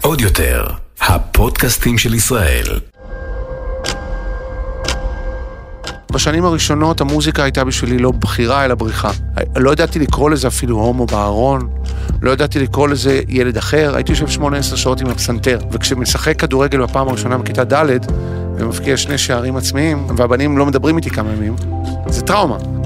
עוד יותר, הפודקאסטים של ישראל. בשנים הראשונות המוזיקה הייתה בשבילי לא בחירה אלא בריחה. לא ידעתי לקרוא לזה אפילו הומו בארון, לא ידעתי לקרוא לזה ילד אחר, הייתי יושב 18 שעות עם הפסנתר, וכשמשחק כדורגל בפעם הראשונה בכיתה ד' ומבקיע שני שערים עצמיים, והבנים לא מדברים איתי כמה ימים, זה טראומה.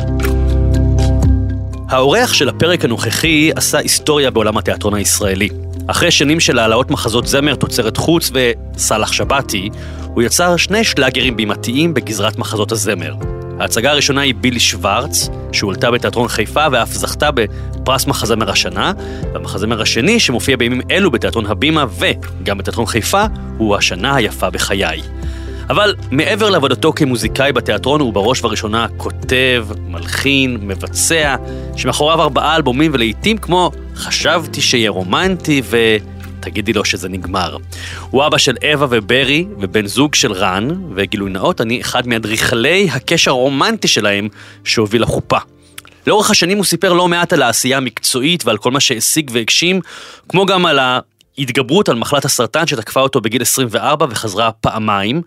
האורח של הפרק הנוכחי עשה היסטוריה בעולם התיאטרון הישראלי. אחרי שנים של העלאות מחזות זמר, תוצרת חוץ וסאלח שבתי, הוא יצר שני שלאגרים בימתיים בגזרת מחזות הזמר. ההצגה הראשונה היא בילי שוורץ, שהועלתה בתיאטרון חיפה ואף זכתה בפרס מחזמר השנה, והמחזמר השני, שמופיע בימים אלו בתיאטרון הבימה וגם בתיאטרון חיפה, הוא השנה היפה בחיי. אבל מעבר לעבודתו כמוזיקאי בתיאטרון, הוא בראש ובראשונה כותב, מלחין, מבצע, שמאחוריו ארבעה אלבומים ולעיתים כמו חשבתי שיהיה רומנטי ו... תגידי לו שזה נגמר. הוא אבא של אווה וברי ובן זוג של רן, וגילוי נאות, אני אחד מאדריכלי הקשר הרומנטי שלהם שהוביל לחופה. לאורך השנים הוא סיפר לא מעט על העשייה המקצועית ועל כל מה שהשיג והגשים, כמו גם על ההתגברות על מחלת הסרטן שתקפה אותו בגיל 24 וחזרה פעמיים.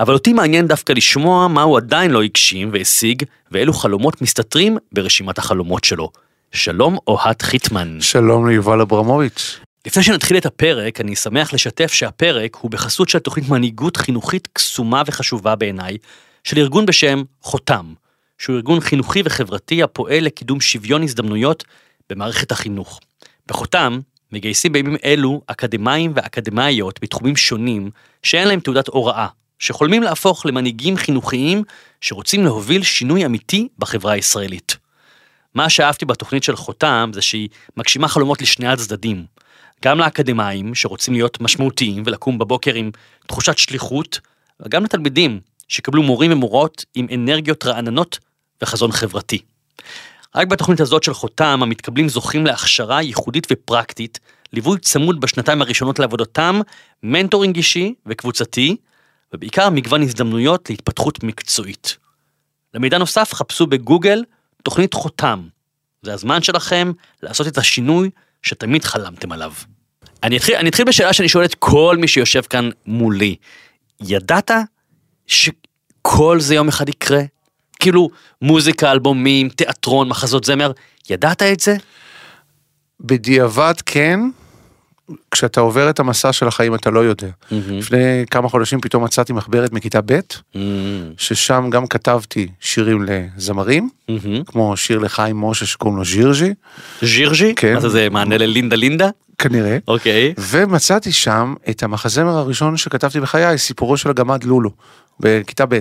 אבל אותי מעניין דווקא לשמוע מה הוא עדיין לא הגשים והשיג, ואילו חלומות מסתתרים ברשימת החלומות שלו. שלום אוהד חיטמן. שלום ליובל אברמוביץ'. לפני שנתחיל את הפרק, אני שמח לשתף שהפרק הוא בחסות של תוכנית מנהיגות חינוכית קסומה וחשובה בעיניי, של ארגון בשם חותם, שהוא ארגון חינוכי וחברתי הפועל לקידום שוויון הזדמנויות במערכת החינוך. בחותם מגייסים בימים אלו אקדמאים ואקדמאיות בתחומים שונים שאין להם תעודת הוראה, שחולמים להפוך למנהיגים חינוכיים שרוצים להוביל שינוי אמיתי בחברה הישראלית. מה שאהבתי בתוכנית של חותם זה שהיא מגשימה חלומות לשני הצדדים. גם לאקדמאים שרוצים להיות משמעותיים ולקום בבוקר עם תחושת שליחות, וגם לתלמידים שיקבלו מורים ומורות עם אנרגיות רעננות וחזון חברתי. רק בתוכנית הזאת של חותם, המתקבלים זוכים להכשרה ייחודית ופרקטית, ליווי צמוד בשנתיים הראשונות לעבודתם, מנטורינג אישי וקבוצתי, ובעיקר מגוון הזדמנויות להתפתחות מקצועית. למידע נוסף חפשו בגוגל תוכנית חותם. זה הזמן שלכם לעשות את השינוי שתמיד חלמתם עליו. אני אתחיל, אני אתחיל בשאלה שאני שואל את כל מי שיושב כאן מולי. ידעת שכל זה יום אחד יקרה? כאילו מוזיקה, אלבומים, תיאטרון, מחזות זמר, ידעת את זה? בדיעבד כן, כשאתה עובר את המסע של החיים אתה לא יודע. Mm-hmm. לפני כמה חודשים פתאום מצאתי מחברת מכיתה ב', mm-hmm. ששם גם כתבתי שירים לזמרים, mm-hmm. כמו שיר לחיים משה שקוראים לו ז'ירג'י. ז'ירג'י? כן. מה זה, זה מענה ללינדה לינדה? כנראה. אוקיי. ומצאתי שם את המחזמר הראשון שכתבתי בחיי, סיפורו של הגמד לולו, בכיתה ב'.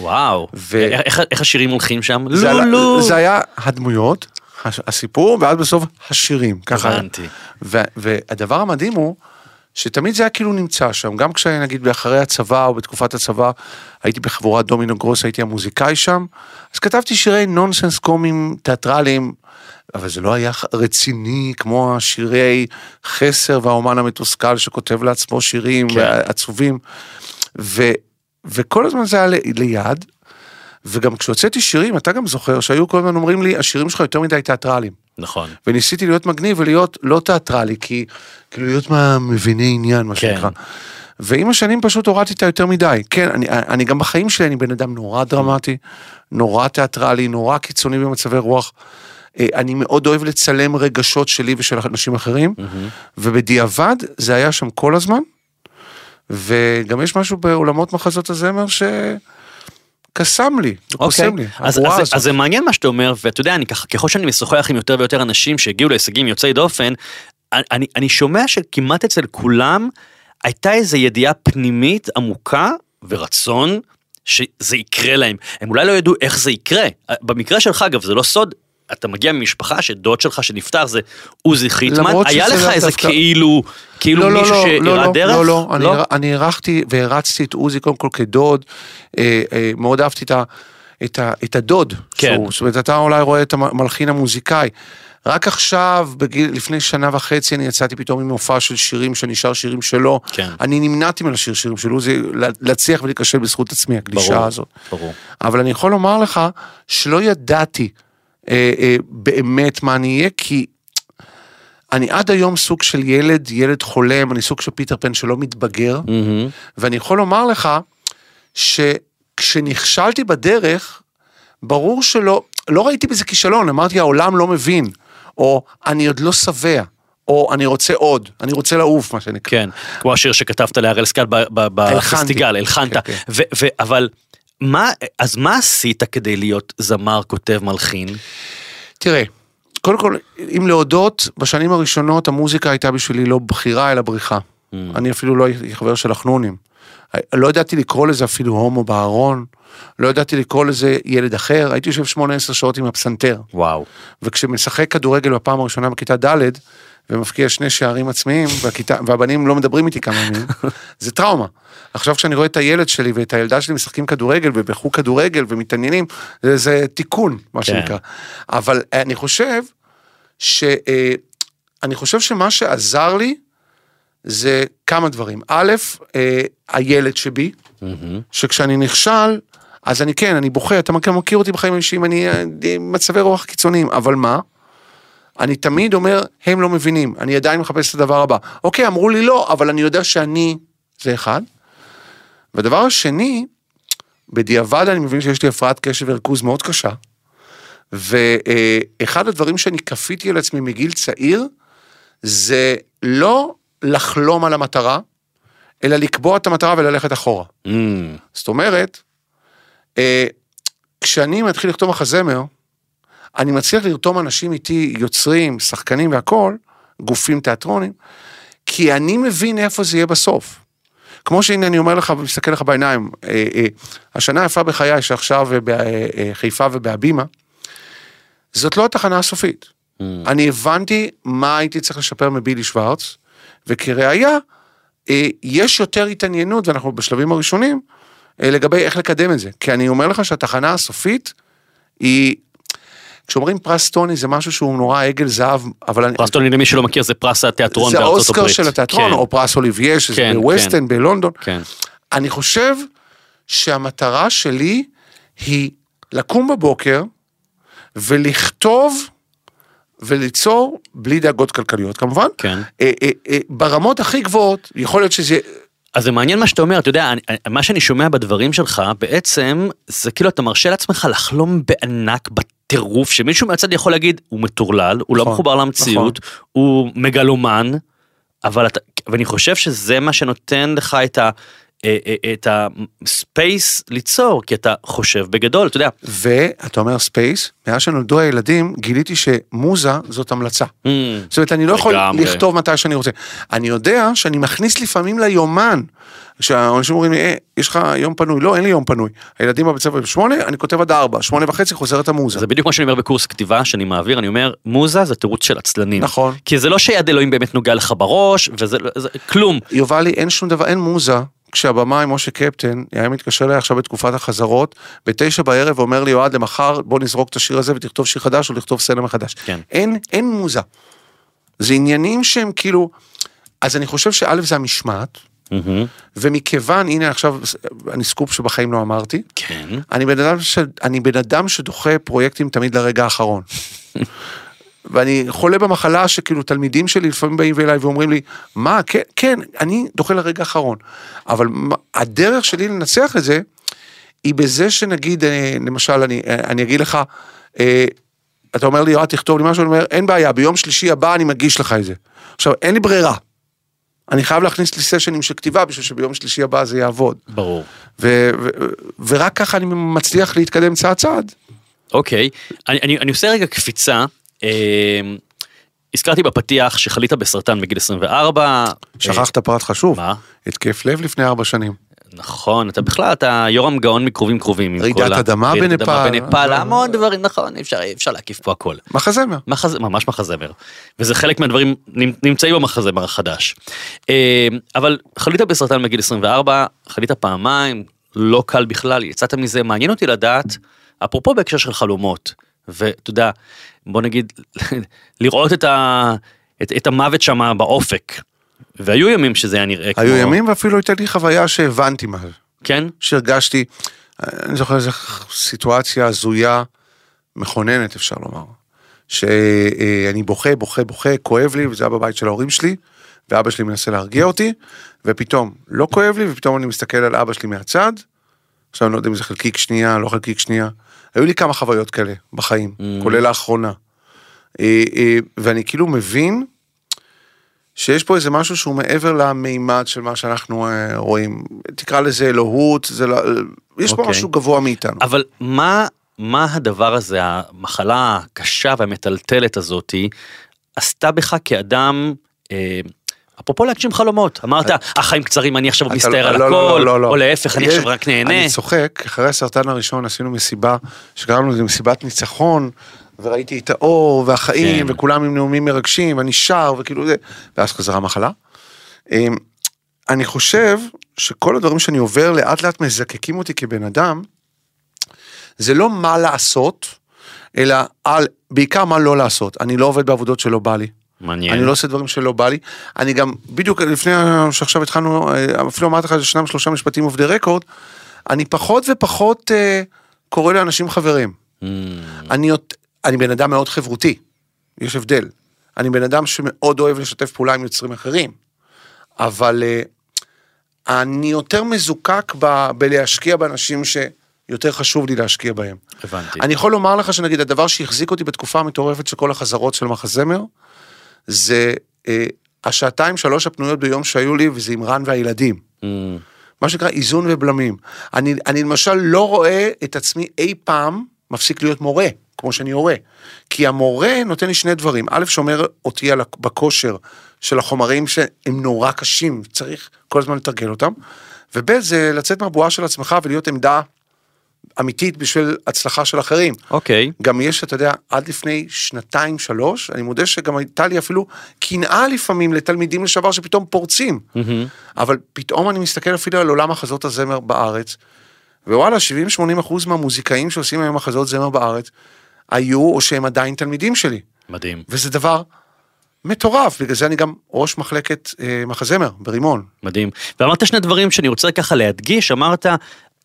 וואו. ו... איך, איך השירים הולכים שם? זה לולו. היה, זה היה הדמויות, הסיפור, ואז בסוף השירים. ככה. הבנתי. והדבר המדהים הוא, שתמיד זה היה כאילו נמצא שם, גם כשנגיד באחרי הצבא או בתקופת הצבא, הייתי בחבורת דומינו גרוס, הייתי המוזיקאי שם, אז כתבתי שירי נונסנס קומיים תיאטרליים, אבל זה לא היה רציני כמו השירי חסר והאומן המתוסכל שכותב לעצמו שירים כן. עצובים, ו- וכל הזמן זה היה ליד, וגם כשהוצאתי שירים, אתה גם זוכר שהיו כל הזמן אומרים לי, השירים שלך יותר מדי תיאטרליים. נכון. וניסיתי להיות מגניב ולהיות לא תיאטרלי, כי כאילו להיות מהמביני עניין, מה כן. שנקרא. ועם השנים פשוט הורדתי את היותר מדי. כן, אני, אני גם בחיים שלי, אני בן אדם נורא דרמטי, נורא תיאטרלי, נורא קיצוני במצבי רוח. אה, אני מאוד אוהב לצלם רגשות שלי ושל אנשים אחרים, ובדיעבד זה היה שם כל הזמן, וגם יש משהו בעולמות מחזות הזמר ש... קסם לי, קוסם לי, אוקיי. אז, הבועה אז, הזאת. אז זה מעניין מה שאתה אומר, ואתה יודע, אני ככה, ככל שאני משוחח עם יותר ויותר אנשים שהגיעו להישגים יוצאי דופן, אני, אני שומע שכמעט אצל כולם הייתה איזו ידיעה פנימית עמוקה ורצון שזה יקרה להם. הם אולי לא ידעו איך זה יקרה. במקרה שלך, אגב, זה לא סוד, אתה מגיע ממשפחה שדוד שלך שנפטר זה עוזי חיטמן, היה לך איזה דווקא- כאילו, כאילו לא, לא, מישהו לא, שהראה לא, לא, דרך? לא, לא, אני, הר- אני הערכתי והרצתי את עוזי קודם כל כדוד, אה, אה, מאוד אהבתי את, ה, את, ה, את הדוד, כן. שהוא, זאת אומרת, אתה אולי רואה את המלחין המוזיקאי. רק עכשיו, בגיל, לפני שנה וחצי, אני יצאתי פתאום עם מופע של שירים שנשאר שירים שלו. כן. אני נמנעתי מלשיר שירים של עוזי, לה- להצליח ולהיכשל בזכות עצמי, הגלישה ברור, הזאת. ברור. אבל אני יכול לומר לך שלא ידעתי אה, אה, באמת מה אני אהיה, כי אני עד היום סוג של ילד, ילד חולם, אני סוג של פיטר פן שלא מתבגר, מהמם. ואני יכול לומר לך שכשנכשלתי בדרך, ברור שלא, לא ראיתי בזה כישלון, אמרתי העולם לא מבין, או אני עוד לא שבע, או אני רוצה עוד, אני רוצה לעוף, מה שנקרא. כן, כמו השיר שכתבת להראל סקאט. בפסטיגל, הלחנת. כן, כן. אבל מה, אז מה עשית כדי להיות זמר, כותב, מלחין? תראה, קודם כל, אם להודות, בשנים הראשונות המוזיקה הייתה בשבילי לא בחירה אלא בריחה. אני אפילו לא הייתי חבר של החנונים. לא ידעתי לקרוא לזה אפילו הומו בארון, לא ידעתי לקרוא לזה ילד אחר, הייתי יושב שמונה עשר שעות עם הפסנתר. וואו. וכשמשחק כדורגל בפעם הראשונה בכיתה ד' ומבקיע שני שערים עצמיים, והכיתה, והבנים לא מדברים איתי כמה ימים, זה טראומה. עכשיו כשאני רואה את הילד שלי ואת הילדה שלי משחקים כדורגל ובחוג כדורגל ומתעניינים, זה, זה תיקון, מה כן. שנקרא. אבל אני חושב ש... אה, אני חושב שמה שעזר לי זה כמה דברים. א', אה, הילד שבי. שכשאני נכשל, אז אני כן, אני בוכה, אתה מכיר, מכיר אותי בחיים האישיים, אני אה, מצבי רוח קיצוניים, אבל מה? אני תמיד אומר, הם לא מבינים, אני עדיין מחפש את הדבר הבא. אוקיי, אמרו לי לא, אבל אני יודע שאני, זה אחד. והדבר השני, בדיעבד אני מבין שיש לי הפרעת קשב וריכוז מאוד קשה, ואחד הדברים שאני כפיתי על עצמי מגיל צעיר, זה לא לחלום על המטרה, אלא לקבוע את המטרה וללכת אחורה. מהמם. זאת אומרת, אה, כשאני מתחיל לכתוב מחזמר, אני מצליח לרתום אנשים איתי, יוצרים, שחקנים והכול, גופים תיאטרונים, כי אני מבין איפה זה יהיה בסוף. כמו שהנה אני אומר לך ומסתכל לך בעיניים, אה, אה, השנה היפה בחיי שעכשיו בחיפה ובהבימה, זאת לא התחנה הסופית. אני הבנתי מה הייתי צריך לשפר מבילי שוורץ, וכראיה, אה, יש יותר התעניינות, ואנחנו בשלבים הראשונים, אה, לגבי איך לקדם את זה. כי אני אומר לך שהתחנה הסופית היא, כשאומרים פרס טוני זה משהו שהוא נורא עגל זהב, אבל אני... פרס טוני למי שלא מכיר זה פרס התיאטרון זה בארצות האוסקר הברית. של התיאטרון, כן, או פרס אוליביה, שזה כן, בווסטן, בלונדון. כן. אני חושב שהמטרה שלי היא לקום בבוקר ולכתוב וליצור בלי דאגות כלכליות כמובן. כן. אה, אה, אה, ברמות הכי גבוהות, יכול להיות שזה... אז זה מעניין מה שאתה אומר, אתה יודע, אני, מה שאני שומע בדברים שלך, בעצם, זה כאילו אתה מרשה לעצמך לחלום בענק, בטירוף, שמישהו מהצד יכול להגיד, הוא מטורלל, הוא לא נכון, מחובר למציאות, הוא מגלומן, אבל אתה, ואני חושב שזה מה שנותן לך את ה... אה, אה, את ה space ליצור, כי אתה חושב בגדול, אתה יודע. ואתה אומר space, מאז שנולדו הילדים, גיליתי שמוזה זאת המצאה. Mm, זאת אומרת, אני לא יכול לגמרי. לכתוב מתי שאני רוצה. אני יודע שאני מכניס לפעמים ליומן. כשאנשים אומרים לי, אה, יש לך יום פנוי? לא, אין לי יום פנוי. הילדים בבית ספר בשמונה, אני כותב עד ארבע, שמונה וחצי חוזרת המוזה. זה בדיוק מה שאני אומר בקורס כתיבה שאני מעביר, אני אומר, מוזה זה תירוץ של עצלנים. נכון. כי זה לא שיד אלוהים באמת נוגע לך בראש, וזה לא- זה, כלום. יובלי, אין שום דבר, אין מוזה. כשהבמאי משה קפטן היה מתקשר אליי עכשיו בתקופת החזרות, בתשע בערב ואומר לי, אוהד, למחר בוא נזרוק את השיר הזה ותכתוב שיר חדש או לכתוב סצנה מחדש. כן. אין, אין מוזה. זה עניינים שהם כאילו, אז אני חושב שא' זה המשמעת. ומכיוון, הנה עכשיו, אני סקופ שבחיים לא אמרתי, כן. אני בן אדם, ש... אני בן אדם שדוחה פרויקטים תמיד לרגע האחרון. ואני חולה במחלה שכאילו תלמידים שלי לפעמים באים אליי ואומרים לי, מה, כן, כן, אני דוחה לרגע האחרון. אבל הדרך שלי לנצח את זה, היא בזה שנגיד, אה, למשל, אני, אה, אני אגיד לך, אה, אתה אומר לי, יואב, תכתוב לי משהו, אני אומר, אין בעיה, ביום שלישי הבא אני מגיש לך את זה. עכשיו, אין לי ברירה. אני חייב להכניס לי סשנים של כתיבה בשביל שביום שלישי הבא זה יעבוד. ברור. ו- ו- ורק ככה אני מצליח להתקדם צעד צעד. אוקיי, אני, אני, אני עושה רגע קפיצה. אה, הזכרתי בפתיח שחלית בסרטן בגיל 24. שכחת פרט חשוב, אה, מה? התקף לב לפני ארבע שנים. נכון, אתה בכלל, אתה יורם גאון מקרובים קרובים. רעידת אדמה רעידת בנפאל. אדמה בנפאל, המון דברים, נכון, אפשר, להקיף פה הכל. מחזמר. מחז... ממש מחזמר. וזה חלק מהדברים נמ- נמצאים במחזמר החדש. אה, אבל חלית בסרטן בגיל 24, חלית פעמיים, לא קל בכלל, יצאת מזה, מעניין אותי לדעת, אפרופו בהקשר של חלומות, ואתה יודע, בוא נגיד, לראות את, ה... את, את המוות שם באופק. והיו ימים שזה היה נראה כמו... היו ימים ואפילו הייתה לי חוויה שהבנתי מה זה. כן? שהרגשתי, אני זוכר איזו סיטואציה הזויה, מכוננת אפשר לומר, שאני בוכה, בוכה, בוכה, כואב לי, וזה היה בבית של ההורים שלי, ואבא שלי מנסה להרגיע אותי, ופתאום לא כואב לי, ופתאום אני מסתכל על אבא שלי מהצד, עכשיו אני לא יודע אם זה חלקיק שנייה, לא חלקיק שנייה. היו לי כמה חוויות כאלה בחיים, Mm. כולל האחרונה. אה, אה, ואני כאילו מבין שיש פה איזה משהו שהוא מעבר למימד של מה שאנחנו אה, רואים. תקרא לזה אלוהות, זה לא, יש פה אוקיי. משהו גבוה מאיתנו. אבל מה, מה הדבר הזה, המחלה הקשה והמטלטלת הזאתי, עשתה בך כאדם, אה, אפרופו להגשים חלומות, אמרת, החיים קצרים, אני עכשיו מסתער לא- על לא, לא, הכל. או להפך, אני עכשיו רק נהנה. אני צוחק, אחרי הסרטן הראשון עשינו מסיבה, שקראנו לזה מסיבת ניצחון, וראיתי את האור והחיים, כן. וכולם עם נאומים מרגשים, אני שר, וכאילו זה, ואז חזרה המחלה. אמ, אני חושב שכל הדברים שאני עובר לאט לאט מזקקים אותי כבן אדם, זה לא מה לעשות, אלא על, בעיקר מה לא לעשות. אני לא עובד בעבודות שלא בא לי. מעניין. אני לא עושה דברים שלא בא לי. אני גם, בדיוק לפני שעכשיו התחלנו, אה, אפילו אמרתי לך שניים שלושה משפטים דה רקורד, אני פחות ופחות אה, קורא לאנשים חברים. Mm, אני, אני בן אדם מאוד חברותי, יש הבדל. אני בן אדם שמאוד אוהב לשתף פעולה עם יוצרים אחרים, אבל אה, אני יותר מזוקק ב, בלהשקיע באנשים שיותר חשוב לי להשקיע בהם. הבנתי. אני יכול לומר לך שנגיד הדבר שהחזיק אותי בתקופה המטורפת של כל החזרות של מחזמר, זה אה, השעתיים שלוש הפנויות ביום שהיו לי, וזה עם רן והילדים. Mm, מה שנקרא איזון ובלמים. אני, אני למשל לא רואה את עצמי אי פעם מפסיק להיות מורה, כמו שאני הורה. כי המורה נותן לי שני דברים. א', שומר אותי על, בכושר של החומרים שהם נורא קשים, צריך כל הזמן לתרגל אותם. וב', זה לצאת מהבועה של עצמך ולהיות עמדה אמיתית בשביל הצלחה של אחרים. אוקיי. גם יש, אתה יודע, עד לפני שנתיים, שלוש, אני מודה שגם הייתה לי אפילו קנאה לפעמים לתלמידים לשעבר שפתאום פורצים. מהמם. אבל פתאום אני מסתכל אפילו על עולם מחזות הזמר בארץ, ווואלה, 70-80 אחוז מהמוזיקאים שעושים היום מחזות זמר בארץ, היו או שהם עדיין תלמידים שלי. מדהים. וזה דבר מטורף, בגלל זה אני גם ראש מחלקת אה, מחזמר ברימון. מדהים. ואמרת שני דברים שאני רוצה ככה להדגיש, אמרת,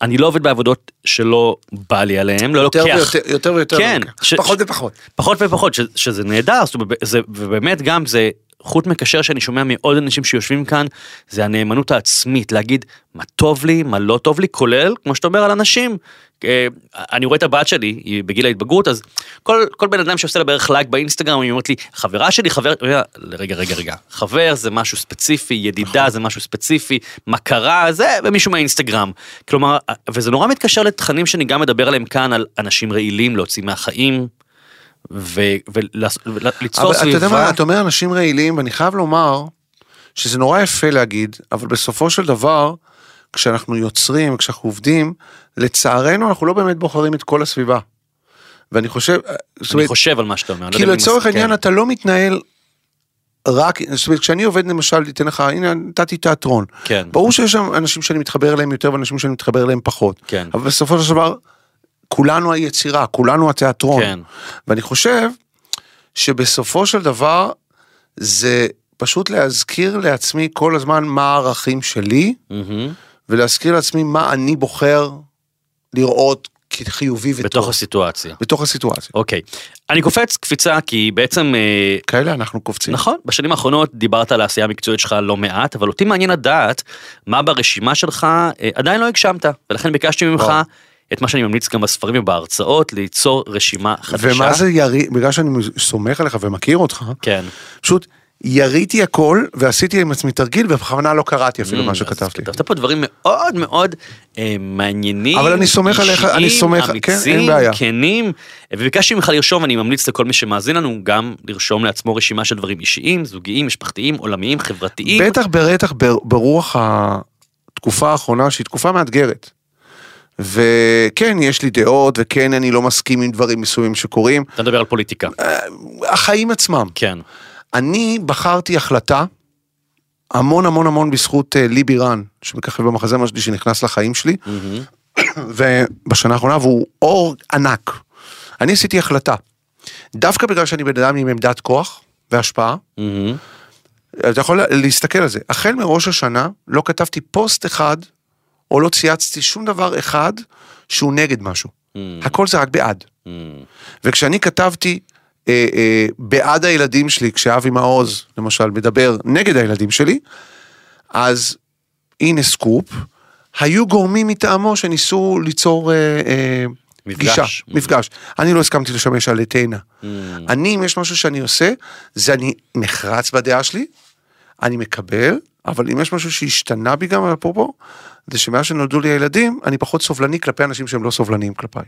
אני לא עובד בעבודות שלא בא לי עליהם, לא יותר לוקח. ויותר, יותר ויותר, כן. ש- פחות ופחות. פחות ופחות, ש, שזה נהדר, זה, ובאמת גם זה חוט מקשר שאני שומע מעוד אנשים שיושבים כאן, זה הנאמנות העצמית, להגיד מה טוב לי, מה לא טוב לי, כולל, כמו שאתה אומר, על אנשים. אה, אני רואה את הבת שלי, היא בגיל ההתבגרות, אז כל, כל בן אדם שעושה לה בערך לייק באינסטגרם, היא אומרת לי, חברה שלי, חבר, רגע, רגע, רגע, חבר זה משהו ספציפי, ידידה זה משהו ספציפי, מכרה זה, ומישהו מהאינסטגרם. כלומר, וזה נורא מתקשר לתכנים שאני גם מדבר עליהם כאן, על אנשים רעילים, להוציא מהחיים, וליצור אבל אתה יודע סביבה. מה, אתה אומר אנשים רעילים, ואני חייב לומר שזה נורא יפה להגיד, אבל בסופו של דבר, כשאנחנו יוצרים, כשאנחנו עובדים, לצערנו אנחנו לא באמת בוחרים את כל הסביבה. ואני חושב, זאת אני אומרת, חושב על מה שאתה אומר. לא כאילו לצורך. העניין אתה לא מתנהל רק, זאת אומרת, כשאני עובד למשל, אתן לך, הנה נתתי תיאטרון. כן. ברור שיש שם אנשים שאני מתחבר אליהם יותר ואנשים שאני מתחבר אליהם פחות. כן. אבל בסופו של דבר, כולנו היצירה, כולנו התיאטרון. כן. ואני חושב שבסופו של דבר, זה פשוט להזכיר לעצמי כל הזמן מה הערכים שלי, מהמם. ולהזכיר לעצמי מה אני בוחר לראות כחיובי וטוב. בתוך הסיטואציה. בתוך הסיטואציה. אוקיי. אני קופץ קפיצה כי בעצם, אה, כאלה אנחנו קופצים. נכון, בשנים האחרונות דיברת על העשייה המקצועית שלך לא מעט, אבל אותי מעניין לדעת מה ברשימה שלך אה, עדיין לא הגשמת, ולכן ביקשתי ממך וואו. את מה שאני ממליץ גם בספרים ובהרצאות, ליצור רשימה חדשה. ומה זה ירי, בגלל שאני סומך עליך ומכיר אותך, כן. פשוט יריתי הכל ועשיתי עם עצמי תרגיל ובכוונה לא קראתי אפילו Mm, מה שכתבתי. כתבת פה דברים מאוד מאוד אה, מעניינים, אבל אני סומך עליך, אני אישיים, סומך- כן, אמיצים, אין בעיה. כנים, וביקשתי ממך לרשום, ואני ממליץ לכל מי שמאזין לנו גם לרשום לעצמו רשימה של דברים אישיים, זוגיים, משפחתיים, עולמיים, חברתיים. בטח בטח בר- ברוח התקופה האחרונה שהיא תקופה מאתגרת. וכן, יש לי דעות, וכן, אני לא מסכים עם דברים מסוימים שקורים. אתה מדבר על פוליטיקה. החיים עצמם. כן. אני בחרתי החלטה, המון המון המון בזכות אה, ליבי רן, שמככב במחזמר שלי, שנכנס לחיים שלי. ובשנה האחרונה, והוא אור ענק. אני עשיתי החלטה, דווקא בגלל שאני בן אדם עם עמדת כוח והשפעה. אתה יכול להסתכל על זה. החל מראש השנה לא כתבתי פוסט אחד, או לא צייצתי שום דבר אחד שהוא נגד משהו. מהמם. הכל זה רק בעד. מהמם. וכשאני כתבתי אה, אה, בעד הילדים שלי, כשאבי מעוז, למשל, מדבר נגד הילדים שלי, אז הנה סקופ, היו גורמים מטעמו שניסו ליצור אה, אה, מפגש. פגישה, מפגש. אני לא הסכמתי לשמש עלי תאנה. Mm. אני, אם יש משהו שאני עושה, זה אני נחרץ בדעה שלי, אני מקבל, אבל אם יש משהו שהשתנה בי גם, אפרופו, זה שמאז שנולדו לי הילדים, אני פחות סובלני כלפי אנשים שהם לא סובלניים כלפיי.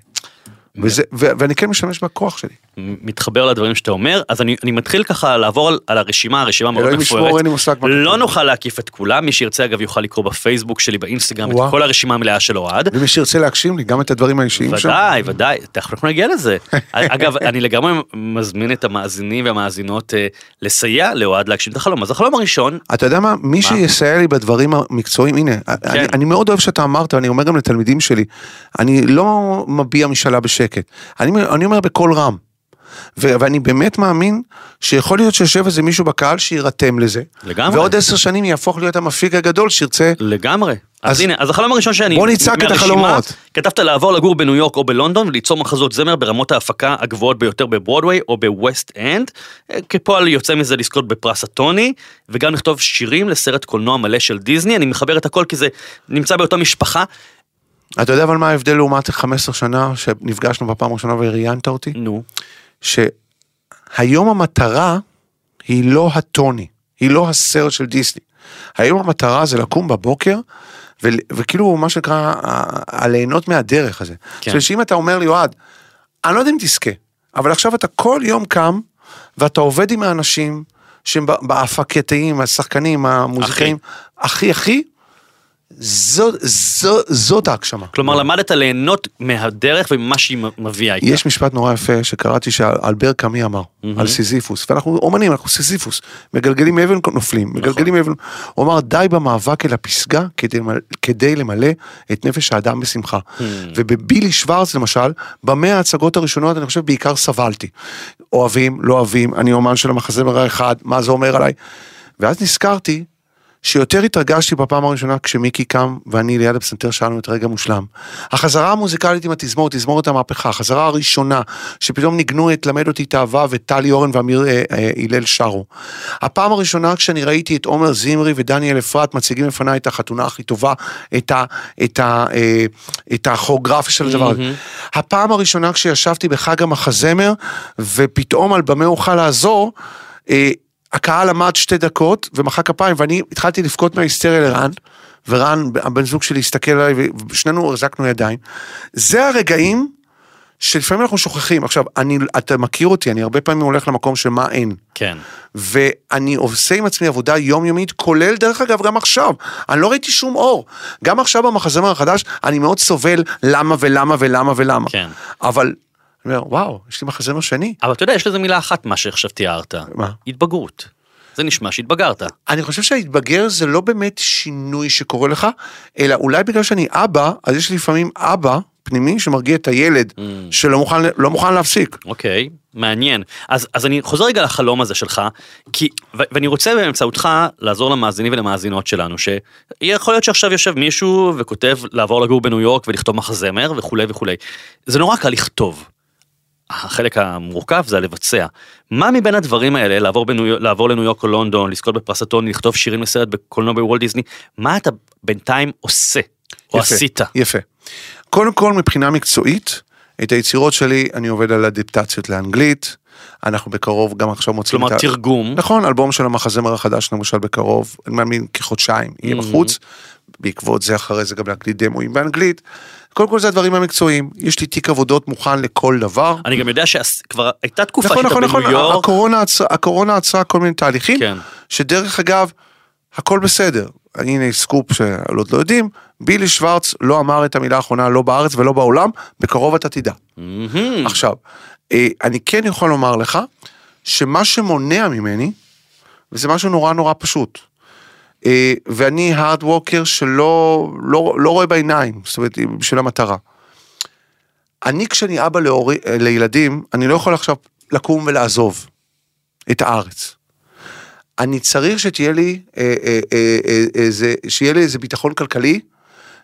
וזה, ו- ואני כן משתמש בכוח שלי. מתחבר לדברים שאתה אומר, אז אני, אני מתחיל ככה לעבור על, על הרשימה, הרשימה מאוד מפוארת. מה לא. נוכל להקיף את כולם, מי שירצה אגב יוכל לקרוא בפייסבוק שלי, באינסטגרם, את וואו. כל הרשימה המלאה של אוהד. ומי שירצה להגשים לי גם את הדברים האישיים שם. ודאי, ודאי, תכף אנחנו נגיע לזה. אגב, אני לגמרי מזמין את המאזינים והמאזינות אה, לסייע לאוהד להגשים את החלום. אז החלום הראשון, אתה יודע מה, מי שיסייע לי בדברים המקצועיים, הנה, אני, אני מאוד אוהב שאתה אמרת, אני אומר גם לתלמידים שלי, אני לא מביע משאלה בשקט, אני, אני אומר בקול רם. ו- ואני באמת מאמין שיכול להיות שיושב איזה מישהו בקהל שיירתם לזה. לגמרי. ועוד עשר שנים יהפוך להיות המפיק הגדול שירצה. לגמרי. אז, אז- הנה, אז החלום הראשון שאני... בוא נצעק את החלומות. כתבת לעבור לגור בניו יורק או בלונדון וליצור מחזות זמר ברמות ההפקה הגבוהות ביותר בברודוויי או בווסט אנד. אה, כפועל יוצא מזה לזכות בפרס הטוני, וגם לכתוב שירים לסרט קולנוע מלא של דיסני. אני מחבר את הכל כי זה נמצא באותה משפחה. אתה יודע אבל מה ההבדל לעומת 15 שנה שנפגשנו בפעם הראשונה וראיינת אותי? נו. שהיום המטרה היא לא הטוני, היא לא הסרט של דיסני. היום המטרה זה לקום בבוקר, ו- וכאילו מה שנקרא, ה- ה- ליהנות מהדרך הזה. כן. כן. שאם אתה אומר לי, אוהד, אני לא יודע אם תזכה, אבל עכשיו אתה כל יום קם, ואתה עובד עם האנשים שהם ב- בהפקתיים, השחקנים, המוזיקאים, הכי הכי, זו, זו, זאת ההגשמה. כלומר, למדת ליהנות מהדרך וממה שהיא מביאה איתה. יש משפט נורא יפה שקראתי שאלבר קאמי אמר על סיזיפוס ואנחנו אומנים אנחנו סיזיפוס. מגלגלים אבן נופלים. מגלגלים אבן. הוא אמר די במאבק אל הפסגה כדי, כדי למלא את נפש האדם בשמחה. ובבילי שוורץ למשל במאה ההצגות הראשונות אני חושב בעיקר סבלתי. אוהבים לא אוהבים אני אומן של המחזמר האחד מה זה אומר עליי? ואז נזכרתי שיותר התרגשתי בפעם הראשונה כשמיקי קם ואני ליד הפסנתר שלנו את רגע מושלם. החזרה המוזיקלית עם התזמורת, תזמורת המהפכה, החזרה הראשונה שפתאום ניגנו את למד אותי תאווה וטלי אורן ואמיר אה, אה, הלל שרו. הפעם הראשונה כשאני ראיתי את עומר זמרי ודניאל אפרת מציגים לפניי את החתונה הכי טובה, את, ה, את, ה, אה, את הכוריאוגרפיה של הדבר הזה. הפעם הראשונה כשישבתי בחג המחזמר ופתאום על במה אוכל לעזור, אה, הקהל עמד שתי דקות ומחא כפיים ואני התחלתי לבכות מההיסטריה לרן ורן הבן זוג שלי הסתכל עליי ושנינו החזקנו ידיים. זה הרגעים שלפעמים אנחנו שוכחים עכשיו אני אתה מכיר אותי אני הרבה פעמים הולך למקום שמה אין כן. ואני עושה עם עצמי עבודה יומיומית כולל דרך אגב גם עכשיו אני לא ראיתי שום אור גם עכשיו במחזמר החדש אני מאוד סובל למה ולמה ולמה ולמה כן. אבל אומר וואו יש לי מחזמר שני אבל אתה יודע, יש לזה מילה אחת, מה שעכשיו תיארת. מה? התבגרות. זה נשמע שהתבגרת. אני חושב שההתבגר זה לא באמת שינוי שקורה לך, אלא אולי בגלל שאני אבא, אז יש לי לפעמים אבא פנימי שמרגיע את הילד Mm. שלא מוכן, לא מוכן להפסיק. אוקיי, מעניין. אז, אז אני חוזר רגע לחלום הזה שלך, כי, ו, ואני רוצה באמצעותך לעזור למאזינים ולמאזינות שלנו, שיכול להיות שעכשיו יושב מישהו וכותב לעבור לגור בניו יורק ולכתוב מחזמר וכולי וכולי. זה נורא קל לכתוב. החלק המורכב זה הלבצע. מה מבין הדברים האלה, לעבור, בניו, לעבור לניו יורק או לונדון, לזכות בפרס הטוני, לכתוב שירים לסרט בקולנוע בוולט דיסני, מה אתה בינתיים עושה, או יפה, עשית? יפה. קודם כל מבחינה מקצועית, את היצירות שלי אני עובד על אדפטציות לאנגלית, אנחנו בקרוב גם עכשיו מוצאים כלומר את ה... תרגום, נכון, אלבום של המחזמר החדש למשל בקרוב, אני מאמין כחודשיים, יהיה Mhm. בחוץ, בעקבות זה אחרי זה גם להקליט דמוים באנגלית. קודם כל זה הדברים המקצועיים, יש לי תיק עבודות מוכן לכל דבר. אני גם יודע שכבר הייתה תקופה נכון, שהיית נכון, נכון, בניו יורק, הקורונה הקורונה עצרה כל מיני תהליכים, כן. שדרך אגב, הכל בסדר. הנה סקופ שעוד לא יודעים, בילי שוורץ לא אמר את המילה האחרונה לא בארץ ולא בעולם, בקרוב אתה תדע. מהמם. עכשיו, אה, אני כן יכול לומר לך, שמה שמונע ממני, וזה משהו נורא נורא פשוט, ואני הארד ווקר שלא לא, לא רואה בעיניים, זאת אומרת, בשביל המטרה. אני כשאני אבא להורי, אה, לילדים, אני לא יכול עכשיו לקום ולעזוב את הארץ. אני צריך שתהיה לי, אה, אה, אה, אה, איזה, שיהיה לי איזה ביטחון כלכלי.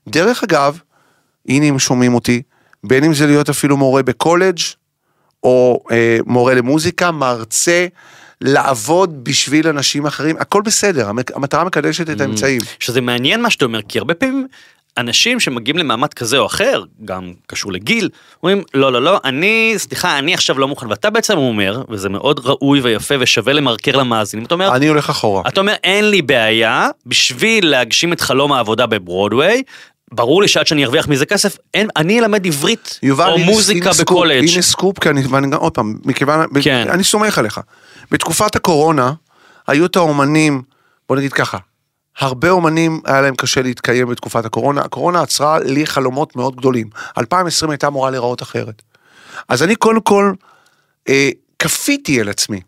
דרך אגב, הנה אם שומעים אותי, בין אם זה להיות אפילו מורה בקולג' או אה, מורה למוזיקה, מרצה, לעבוד בשביל אנשים אחרים, הכל בסדר, המטרה מקדשת את האמצעים. שזה מעניין מה שאתה אומר, כי הרבה פעמים אנשים שמגיעים למעמד כזה או אחר, גם קשור לגיל, אומרים, לא, לא, לא, אני, סליחה, אני עכשיו לא מוכן, ואתה בעצם אומר, וזה מאוד ראוי ויפה ושווה למרקר למאזינים, אתה אומר, אני הולך אחורה. אתה אומר, אין לי בעיה, בשביל להגשים את חלום העבודה בברודוויי, ברור לי שעד שאני ארוויח מזה כסף, אין, אני אלמד עברית, יובל, או הנה- מוזיקה הנה בקולג'. הנה סקופ, כי אני, ואני גם, עוד פעם, מכיוון, כן. אני סומך עליך. בתקופת הקורונה, היו את האומנים, בוא נגיד ככה, הרבה אומנים היה להם קשה להתקיים בתקופת הקורונה, הקורונה עצרה לי חלומות מאוד גדולים. 2020 הייתה אמורה להיראות אחרת. אז אני קודם כל, אה, כפיתי על עצמי,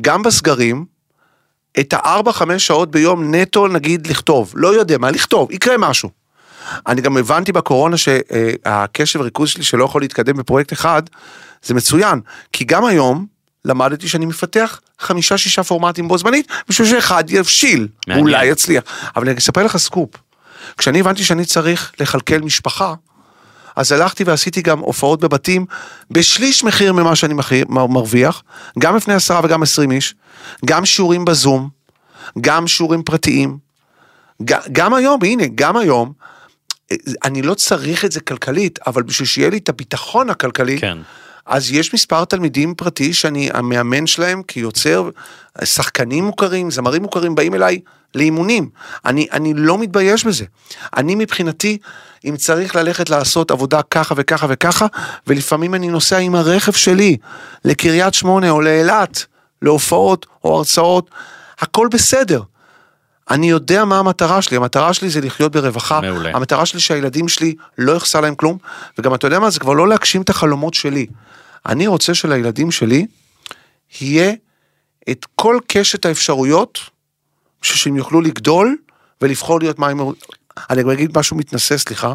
גם בסגרים, את הארבע, חמש שעות ביום נטו, נגיד, לכתוב. לא יודע מה, לכתוב, יקרה משהו. אני גם הבנתי בקורונה שהקשב וריכוז שלי שלא יכול להתקדם בפרויקט אחד, זה מצוין. כי גם היום למדתי שאני מפתח חמישה שישה פורמטים בו זמנית, בשביל שאחד יבשיל, מעניין. אולי יצליח. אבל אני אספר לך סקופ. כשאני הבנתי שאני צריך לכלכל משפחה, אז הלכתי ועשיתי גם הופעות בבתים בשליש מחיר ממה שאני מחיר, מרוויח, גם לפני עשרה וגם עשרים איש, גם שיעורים בזום, גם שיעורים פרטיים, ג- גם היום, הנה, גם היום, אני לא צריך את זה כלכלית, אבל בשביל שיהיה לי את הביטחון הכלכלי, כן. אז יש מספר תלמידים פרטי שאני המאמן שלהם כיוצר, שחקנים מוכרים, זמרים מוכרים, באים אליי לאימונים. אני, אני לא מתבייש בזה. אני מבחינתי, אם צריך ללכת לעשות עבודה ככה וככה וככה, ולפעמים אני נוסע עם הרכב שלי לקריית שמונה או לאילת, להופעות או הרצאות, הכל בסדר. אני יודע מה המטרה שלי, המטרה שלי זה לחיות ברווחה, מעולה. המטרה שלי שהילדים שלי לא יחסר להם כלום, וגם אתה יודע מה, זה כבר לא להגשים את החלומות שלי. אני רוצה שלילדים שלי יהיה את כל קשת האפשרויות, שהם יוכלו לגדול ולבחור להיות מה הם... אני גם אגיד משהו מתנשא, סליחה,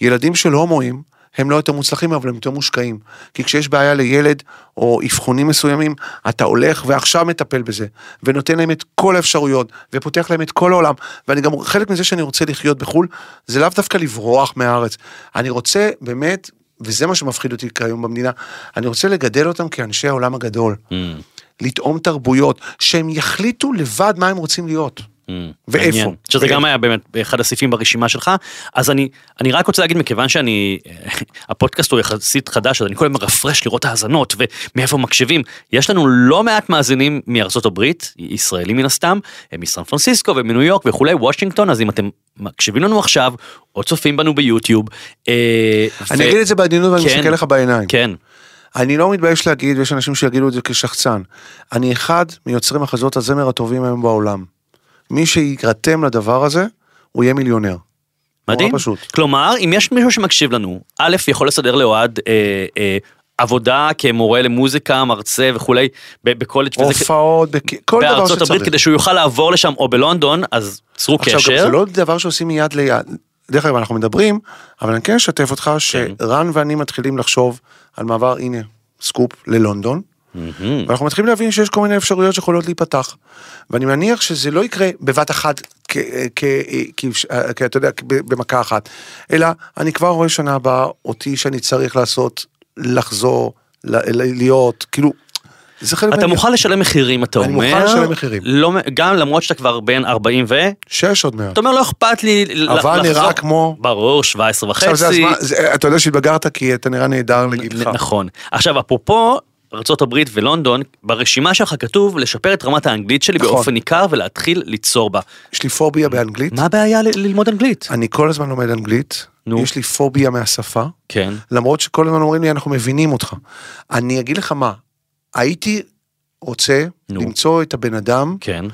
ילדים של הומואים הם לא יותר מוצלחים אבל הם יותר מושקעים. כי כשיש בעיה לילד או אבחונים מסוימים, אתה הולך ועכשיו מטפל בזה, ונותן להם את כל האפשרויות, ופותח להם את כל העולם. ואני גם, חלק מזה שאני רוצה לחיות בחו"ל, זה לאו דווקא לברוח מהארץ. אני רוצה באמת, וזה מה שמפחיד אותי כיום במדינה, אני רוצה לגדל אותם כאנשי העולם הגדול. Mm, לטעום תרבויות, שהם יחליטו לבד מה הם רוצים להיות. Mm, ואיפה? מעניין. שזה גם היה באמת אחד הסעיפים ברשימה שלך. אז אני, אני רק רוצה להגיד, מכיוון שאני, הפודקאסט הוא יחסית חדש, אז אני כל הזמן מרפרש לראות האזנות ומאיפה מקשיבים. יש לנו לא מעט מאזינים מארצות הברית, ישראלים מן הסתם, מסן פרנסיסקו ומניו יורק וכולי, וושינגטון, אז אם אתם מקשיבים לנו עכשיו, או צופים בנו ביוטיוב. אה, אני ו- אגיד את זה בעדינות ואני כן, מסתכל לך בעיניים. כן, אני לא מתבייש להגיד, ויש אנשים שיגידו את זה כשחצן. אני אחד מיוצרי מחזות הזמר הטובים היום בעולם. מי שיירתם לדבר הזה, הוא יהיה מיליונר. מדהים. נורא פשוט. כלומר, אם יש מישהו שמקשיב לנו, א', יכול לסדר לאוהד אה, אה, עבודה כמורה למוזיקה, מרצה וכולי, בקולג' וזה, הופעות, בכ- כל דבר בארצות שצריך. הברית, כדי שהוא יוכל לעבור לשם, או בלונדון, אז צרו עכשיו, קשר. זה לא דבר שעושים מיד ליד. דרך אגב, אנחנו מדברים, אבל אני כן אשתף אותך כן. שרן ואני מתחילים לחשוב על מעבר, הנה, סקופ ללונדון. מהמם. ואנחנו מתחילים להבין שיש כל מיני אפשרויות שיכולות להיפתח. ואני מניח שזה לא יקרה בבת אחת, אתה יודע, במכה אחת, אלא אני כבר רואה שנה הבאה אותי שאני צריך לעשות, לחזור, ל- ל- להיות, כאילו, זה חלק אתה. מוכן לשלם מחירים, אתה אני אומר. מוכן לשלם מחירים. לא, גם למרות שאתה כבר בין 40 ו... שש עוד מעט. אתה אומר, לא אכפת לי אבל לחזור. נראה כמו... ברור, 17 עכשיו זה וחצי. הזמן, זה- אתה יודע שהתבגרת כי אתה נראה נהדר לגילך. נכון. עכשיו, אפרופו ארה"ב ולונדון, ברשימה שלך כתוב לשפר את רמת האנגלית שלי נכון. באופן ניכר ולהתחיל ליצור בה. יש לי פוביה באנגלית, מה הבעיה ל- ללמוד אנגלית? אני כל הזמן לומד אנגלית, נו. יש לי פוביה מהשפה. כן. למרות שכל הזמן אומרים לי אנחנו מבינים אותך. אני אגיד לך מה, הייתי רוצה נו. למצוא את הבן אדם כן.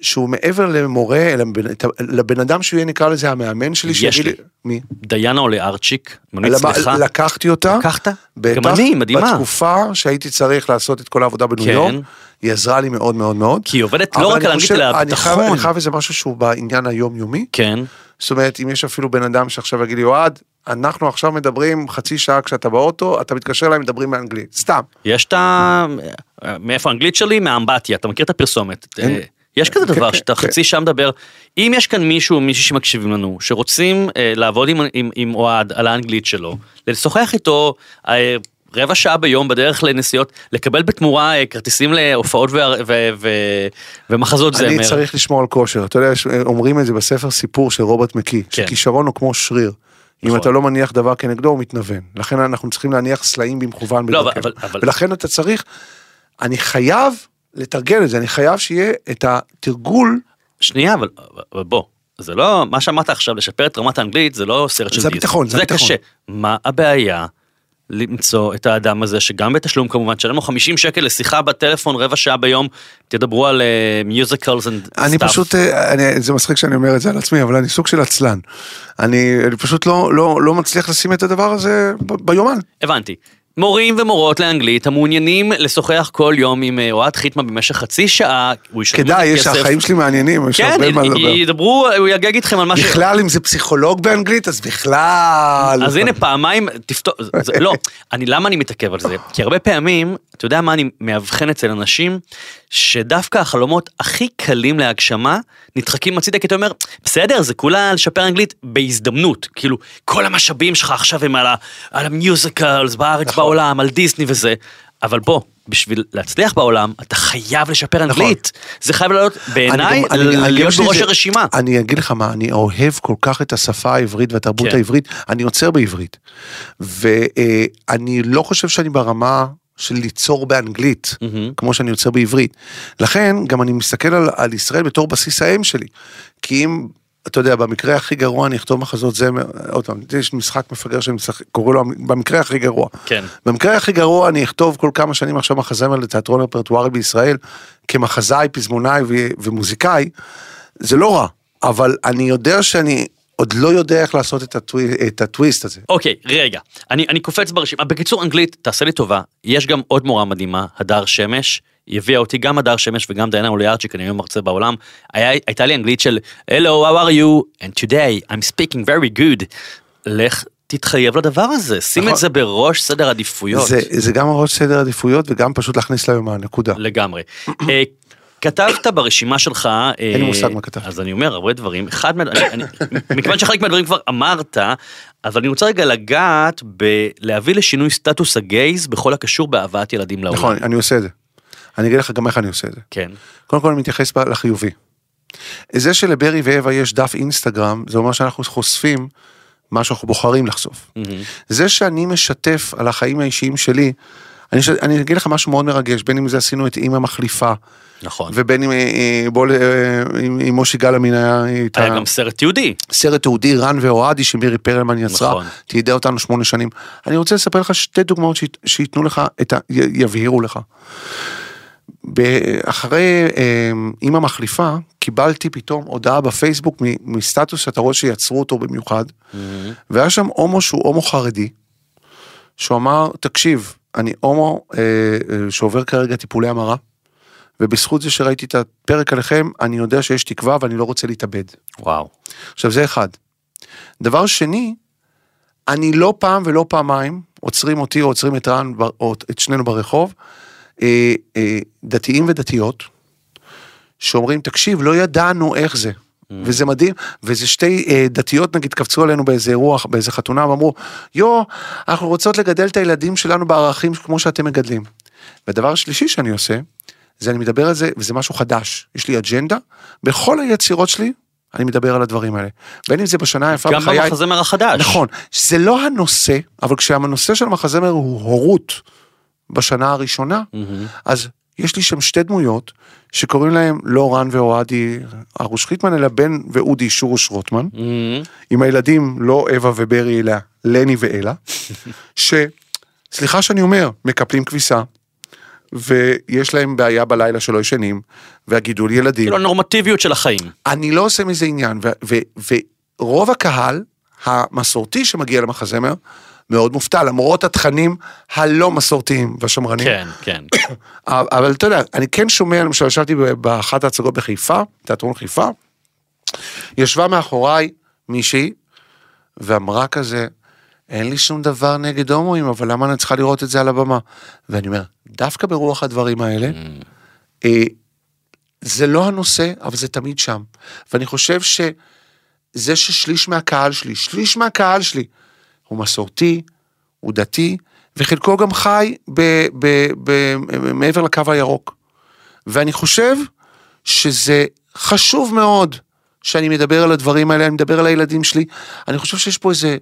שהוא מעבר למורה, אלא בן- את ה- לבן אדם שהוא יהיה נקרא לזה המאמן שלי, יש שיגיד לי. מי? דיינה עולה ארצ'יק, ממליץ למה- לך. לקחתי אותה, לקחת? בטח, גם אני, מדהימה. בתקופה שהייתי צריך לעשות את כל העבודה בניו כן. יורק, היא עזרה לי מאוד מאוד מאוד. כי היא עובדת לא רק אני על אנגלית, חושב- אלא אני חייב-. אני חייב איזה משהו שהוא בעניין היומיומי. כן. זאת אומרת, אם יש אפילו בן אדם שעכשיו יגיד לי, אוהד, אנחנו עכשיו מדברים חצי שעה כשאתה באוטו, אתה מתקשר אליי, מדברים באנגלית, סתם. יש את ה... מאיפה האנגלית שלי? מהאמבטיה, אתה מכיר את הפרסומת. אין- אה, יש כזה כן, דבר כן, שאתה כן. חצי שעה מדבר. אם יש כאן מישהו או מישהי שמקשיבים לנו, שרוצים אה, לעבוד עם- אוהד על האנגלית שלו, לשוחח איתו, אה, רבע שעה ביום בדרך לנסיעות, לקבל בתמורה אה, כרטיסים להופעות ו- ו- ו- ומחזות זמר. אני צריך לשמור על כושר. אתה יודע, אומרים את זה בספר סיפור של רוברט מקי, כן. שכישרון הוא כמו שריר. אם נכון. אתה לא מניח דבר כנגדו, הוא מתנוון. לכן אנחנו צריכים להניח סלעים במכוון לא, בדרכנו. אבל- אבל- ולכן אתה צריך, אני חייב לתרגל את זה, אני חייב שיהיה את התרגול, שנייה, אבל, אבל בוא, זה לא, מה שאמרת עכשיו, לשפר את רמת האנגלית, זה לא סרט של זה. הביטחון, זה זה הביטחון. קשה. מה הבעיה למצוא את האדם הזה, שגם בתשלום כמובן, תשלם לו 50 שקל לשיחה בטלפון רבע שעה ביום, תדברו על musicals and stuff. אני פשוט, אה, אני, זה מצחיק שאני אומר את זה על עצמי, אבל אני סוג של עצלן. אני, אני פשוט לא, לא, לא מצליח לשים את הדבר הזה ב- ביומן. הבנתי. מורים ומורות לאנגלית המעוניינים לשוחח כל יום עם אה, אוהד חיטמן במשך חצי שעה, הוא ישלם כדאי, יש. החיים שלי מעניינים, יש כן, הרבה מה לדבר. ידברו, הוא יגג איתכם על מה ש... בכלל, אם זה פסיכולוג באנגלית, אז בכלל. אז הנה פעמיים, תפתור, לא, אני, למה אני מתעכב על זה? כי הרבה פעמים, אתה יודע מה אני מאבחן אצל אנשים? שדווקא החלומות הכי קלים להגשמה נדחקים הצידה, כי אתה אומר, בסדר, זה כולה לשפר אנגלית בהזדמנות, כאילו, כל המשאבים שלך עכשיו הם על, ה, על המיוזיקלס בארץ, נכון. בעולם, על דיסני וזה, אבל בוא. בשביל להצליח בעולם, אתה חייב לשפר אנגלית. זה חייב לעלות, בעיניי, נכון. להיות בראש הרשימה. אני אגיד לך מה, אני אוהב כל כך את השפה העברית והתרבות כן. העברית, אני יוצר בעברית. ואני לא חושב שאני ברמה של ליצור באנגלית, מהמם. כמו שאני יוצר בעברית. לכן, גם אני מסתכל על, על ישראל בתור בסיס האם שלי. כי אם, אתה יודע, במקרה הכי גרוע אני אכתוב מחזות זמר, עוד פעם, יש משחק מפגר שאני משחק- קורא לו במקרה הכי גרוע. כן. במקרה הכי גרוע אני אכתוב כל כמה שנים עכשיו מחזמר לתיאטרון רפרטוארי בישראל, כמחזאי, פזמונאי ו- ומוזיקאי, זה לא רע, אבל אני יודע שאני עוד לא יודע איך לעשות את, הטווי, את הטוויסט הזה. אוקיי, רגע, אני, אני קופץ ברשימה. בקיצור, אנגלית, תעשה לי טובה, יש גם עוד מורה מדהימה, הדר שמש, היא הביאה אותי גם הדר שמש וגם דיינה אוליארצ'יק, אני היום מרצה בעולם. היה, הייתה לי אנגלית של Hello, how are you? And today I'm speaking very good. לך תתחייב לדבר הזה, שים נכון. את זה בראש סדר עדיפויות. זה, זה גם הראש סדר עדיפויות וגם פשוט להכניס ליומן, נקודה. לגמרי. אה, כתבת ברשימה שלך, אין לי מושג מה כתבתי. אז אני אומר הרבה דברים, אחד מה... מכיוון שחלק מהדברים כבר אמרת, אז אני רוצה רגע לגעת בלהביא לשינוי סטטוס הגייז בכל הקשור בהבאת ילדים לעולם. נכון, אני עושה את זה. אני אגיד לך גם איך אני עושה את זה. כן. קודם כל אני מתייחס לחיובי. זה שלברי ואווה יש דף אינסטגרם, זה אומר שאנחנו חושפים מה שאנחנו בוחרים לחשוף. זה שאני משתף על החיים האישיים שלי. אני אגיד לך משהו מאוד מרגש, בין אם זה עשינו את אימא מחליפה, נכון. ובין אם אה, אה, בוא, ל- אה, עם, עם מושי גלאמין היה את היה גם סרט תיעודי. סרט תיעודי רן ואוהדי שמירי פרלמן יצרה, נכון. תיידע אותנו שמונה שנים. אני רוצה לספר לך שתי דוגמאות שית- שייתנו לך את ה... יבהירו לך. אחרי אימא מחליפה, קיבלתי פתאום הודעה בפייסבוק מסטטוס שאתה רואה שיצרו אותו במיוחד, והיה שם הומו שהוא הומו חרדי, שהוא אמר, תקשיב, אני הומו אה, שעובר כרגע טיפולי המרה, ובזכות זה שראיתי את הפרק עליכם, אני יודע שיש תקווה ואני לא רוצה להתאבד. וואו. עכשיו זה אחד. דבר שני, אני לא פעם ולא פעמיים עוצרים אותי או עוצרים את רן או את שנינו ברחוב, אה, אה, דתיים ודתיות, שאומרים, תקשיב, לא ידענו איך זה. וזה מדהים, וזה שתי אה, דתיות נגיד קפצו עלינו באיזה אירוע, באיזה חתונה, ואמרו, יו, אנחנו רוצות לגדל את הילדים שלנו בערכים כמו שאתם מגדלים. והדבר השלישי שאני עושה, זה אני מדבר על זה, וזה משהו חדש. יש לי אג'נדה, בכל היצירות שלי, אני מדבר על הדברים האלה. בין אם זה בשנה היפה גם בחיי, במחזמר החדש. נכון, זה לא הנושא, אבל כשהנושא של המחזמר הוא הורות בשנה הראשונה, מהמם. אז יש לי שם שתי דמויות שקוראים להם לא רן ואוהדי ארוש חיטמן, אלא בן ואודי שורוש רוטמן, מהמם. עם הילדים לא אווה וברי, אלא לני ואלה, ש... סליחה שאני אומר, מקפלים כביסה, ויש להם בעיה בלילה שלא ישנים, והגידול ילדים. כאילו הנורמטיביות של החיים. אני לא עושה מזה עניין, ורוב הקהל המסורתי שמגיע למחזמר מאוד מופתע, למרות התכנים הלא מסורתיים והשמרנים. כן, כן. אבל אתה יודע, אני כן שומע, למשל, ישבתי באחת ההצגות בחיפה, תיאטרון חיפה, ישבה מאחוריי מישהי, ואמרה כזה, אין לי שום דבר נגד הומואים, אבל למה אני צריכה לראות את זה על הבמה? ואני אומר, דווקא ברוח הדברים האלה, אה, זה לא הנושא, אבל זה תמיד שם. ואני חושב שזה ששליש מהקהל שלי, שליש מהקהל שלי, הוא מסורתי, הוא דתי, וחלקו גם חי ב, ב, ב, מעבר לקו הירוק. ואני חושב שזה חשוב מאוד שאני מדבר על הדברים האלה, אני מדבר על הילדים שלי. אני חושב שיש פה איזה,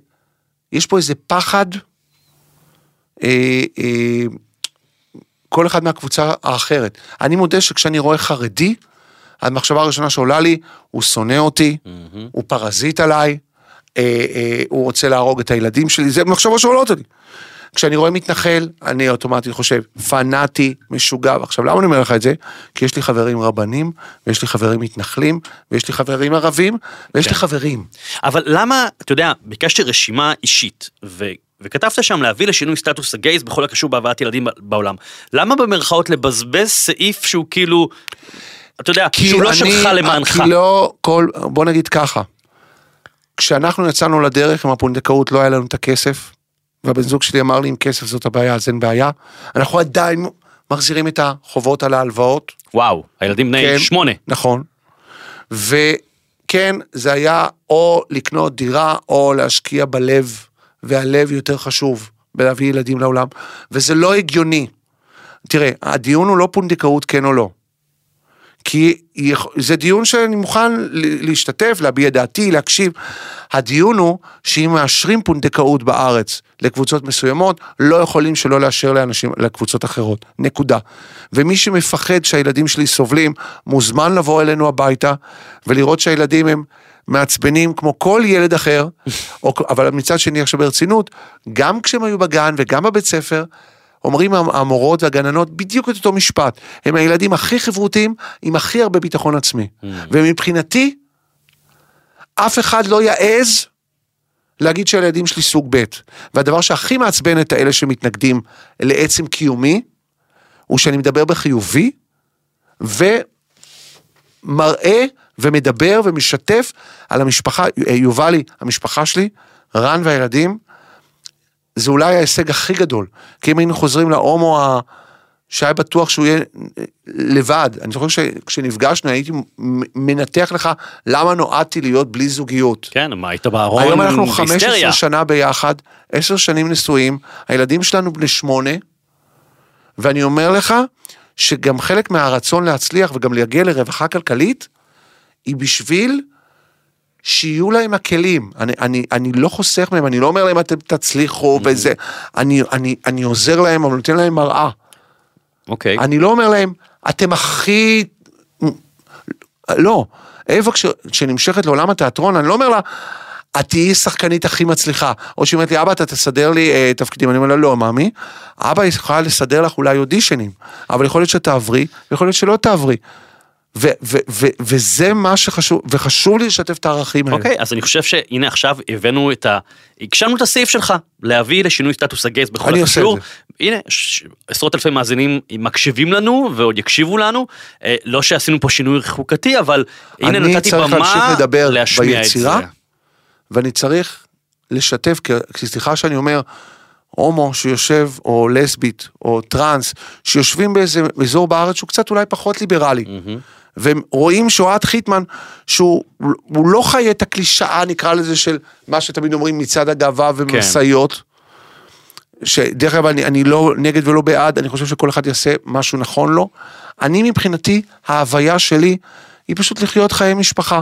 יש פה איזה פחד, אה, אה, כל אחד מהקבוצה האחרת. אני מודה שכשאני רואה חרדי, המחשבה הראשונה שעולה לי, הוא שונא אותי, הוא פרזיט עליי, אה, אה, הוא רוצה להרוג את הילדים שלי, זה מחשבות שעולות אותי. כשאני רואה מתנחל, אני אוטומטית חושב, פנאטי, משוגע. עכשיו, למה אני אומר לך את זה? כי יש לי חברים רבנים, ויש לי חברים מתנחלים, ויש לי חברים ערבים, ויש לי כן. חברים. אבל למה, אתה יודע, ביקשתי רשימה אישית, ו... וכתבת שם להביא לשינוי סטטוס הגייז בכל הקשור בהבאת ילדים בעולם. למה במרכאות לבזבז סעיף שהוא כאילו, אתה יודע, שהוא לא שלך למענך? כי לא כל, בוא נגיד ככה, כשאנחנו יצאנו לדרך עם הפונדקאות לא היה לנו את הכסף, והבן זוג שלי אמר לי אם כסף זאת הבעיה אז אין בעיה, אנחנו עדיין מחזירים את החובות על ההלוואות, וואו, הילדים בני כן. שמונה. נכון, וכן זה היה או לקנות דירה או להשקיע בלב, והלב יותר חשוב בלהביא ילדים לעולם, וזה לא הגיוני. תראה, הדיון הוא לא פונדקאות כן או לא. כי זה דיון שאני מוכן להשתתף, להביע דעתי, להקשיב. הדיון הוא שאם מאשרים פונדקאות בארץ לקבוצות מסוימות, לא יכולים שלא לאשר לאנשים, לקבוצות אחרות. נקודה. ומי שמפחד שהילדים שלי סובלים, מוזמן לבוא אלינו הביתה ולראות שהילדים הם מעצבנים כמו כל ילד אחר, או, אבל מצד שני עכשיו ברצינות, גם כשהם היו בגן וגם בבית ספר, אומרים המורות והגננות בדיוק את אותו משפט. הם הילדים הכי חברותיים עם הכי הרבה ביטחון עצמי. ומבחינתי, אף אחד לא יעז להגיד שהילדים שלי סוג ב'. והדבר שהכי מעצבן את האלה שמתנגדים לעצם קיומי, הוא שאני מדבר בחיובי, ומראה ומדבר ומשתף על המשפחה, יובלי, המשפחה שלי, רן והילדים, זה אולי ההישג הכי גדול. כי אם היינו חוזרים להומו ה... שהיה בטוח שהוא יהיה לבד. אני זוכר שכשנפגשנו הייתי מנתח לך למה נועדתי להיות בלי זוגיות. כן, מה היית בארון היום אנחנו בהיסטריה. 15 שנה ביחד, 10 שנים נשואים, הילדים שלנו בני שמונה, ואני אומר לך שגם חלק מהרצון להצליח וגם להגיע לרווחה כלכלית, היא בשביל שיהיו להם הכלים. אני, אני, אני לא חוסך מהם, אני לא אומר להם אתם תצליחו וזה, אני, אני, אני עוזר להם, אבל נותן להם מראה. אוקיי. אני לא אומר להם, אתם הכי... לא. אווה כש- כשנמשכת לעולם התיאטרון, אני לא אומר לה, את תהיי שחקנית הכי מצליחה. או שהיא אומרת לי, אבא, אתה תסדר לי אה, תפקידים. אני אומר לה, לא, ממי, אבא יכולה לסדר לך אולי אודישנים, אבל יכול להיות שתעברי, ויכול להיות שלא תעברי. ו- ו- ו- וזה מה שחשוב, וחשוב לי לשתף את הערכים האלה. אוקיי, אז אני חושב שהנה עכשיו הבאנו את ה... הגשמנו את הסעיף שלך, להביא לשינוי סטטוס הגייז בכל אני עושה הקשור. את הנה, ש- עשרות אלפי מאזינים מקשיבים לנו ועוד יקשיבו לנו. אה, לא שעשינו פה שינוי חוקתי, אבל הנה אני נתתי צריך להמשיך במה לדבר להשמיע את זה. ביצירה, ואני צריך לשתף, כי- סליחה שאני אומר, הומו שיושב, או לסבית, או טראנס, שיושבים באיזה אזור בארץ שהוא קצת אולי פחות ליברלי. והם רואים שאוהד חיטמן, שהוא הוא לא חי את הקלישאה, נקרא לזה, של מה שתמיד אומרים מצעד הגאווה ומשאיות. שדרך אגב, אני, אני לא נגד ולא בעד, אני חושב שכל אחד יעשה משהו נכון לו. אני מבחינתי, ההוויה שלי היא פשוט לחיות חיי משפחה.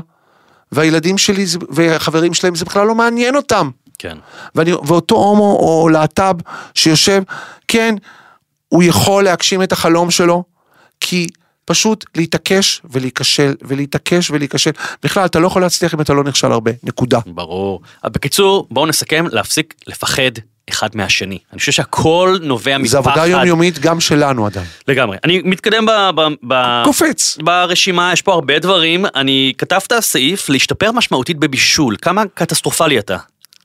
והילדים שלי והחברים שלהם, זה בכלל לא מעניין אותם. כן. ואני, ואותו הומו או להט"ב שיושב, כן, הוא יכול להגשים את החלום שלו, כי פשוט להתעקש ולהיכשל, ולהתעקש ולהיכשל. בכלל, אתה לא יכול להצליח אם אתה לא נכשל הרבה, נקודה. ברור. אבל בקיצור, בואו נסכם, להפסיק לפחד אחד מהשני. אני חושב שהכל נובע מפחד. זו עבודה יומיומית גם שלנו עדיין. לגמרי. אני מתקדם ב... ב, ב קופץ. ברשימה יש פה הרבה דברים, אני כתבת סעיף להשתפר משמעותית בבישול, כמה קטסטרופלי אתה.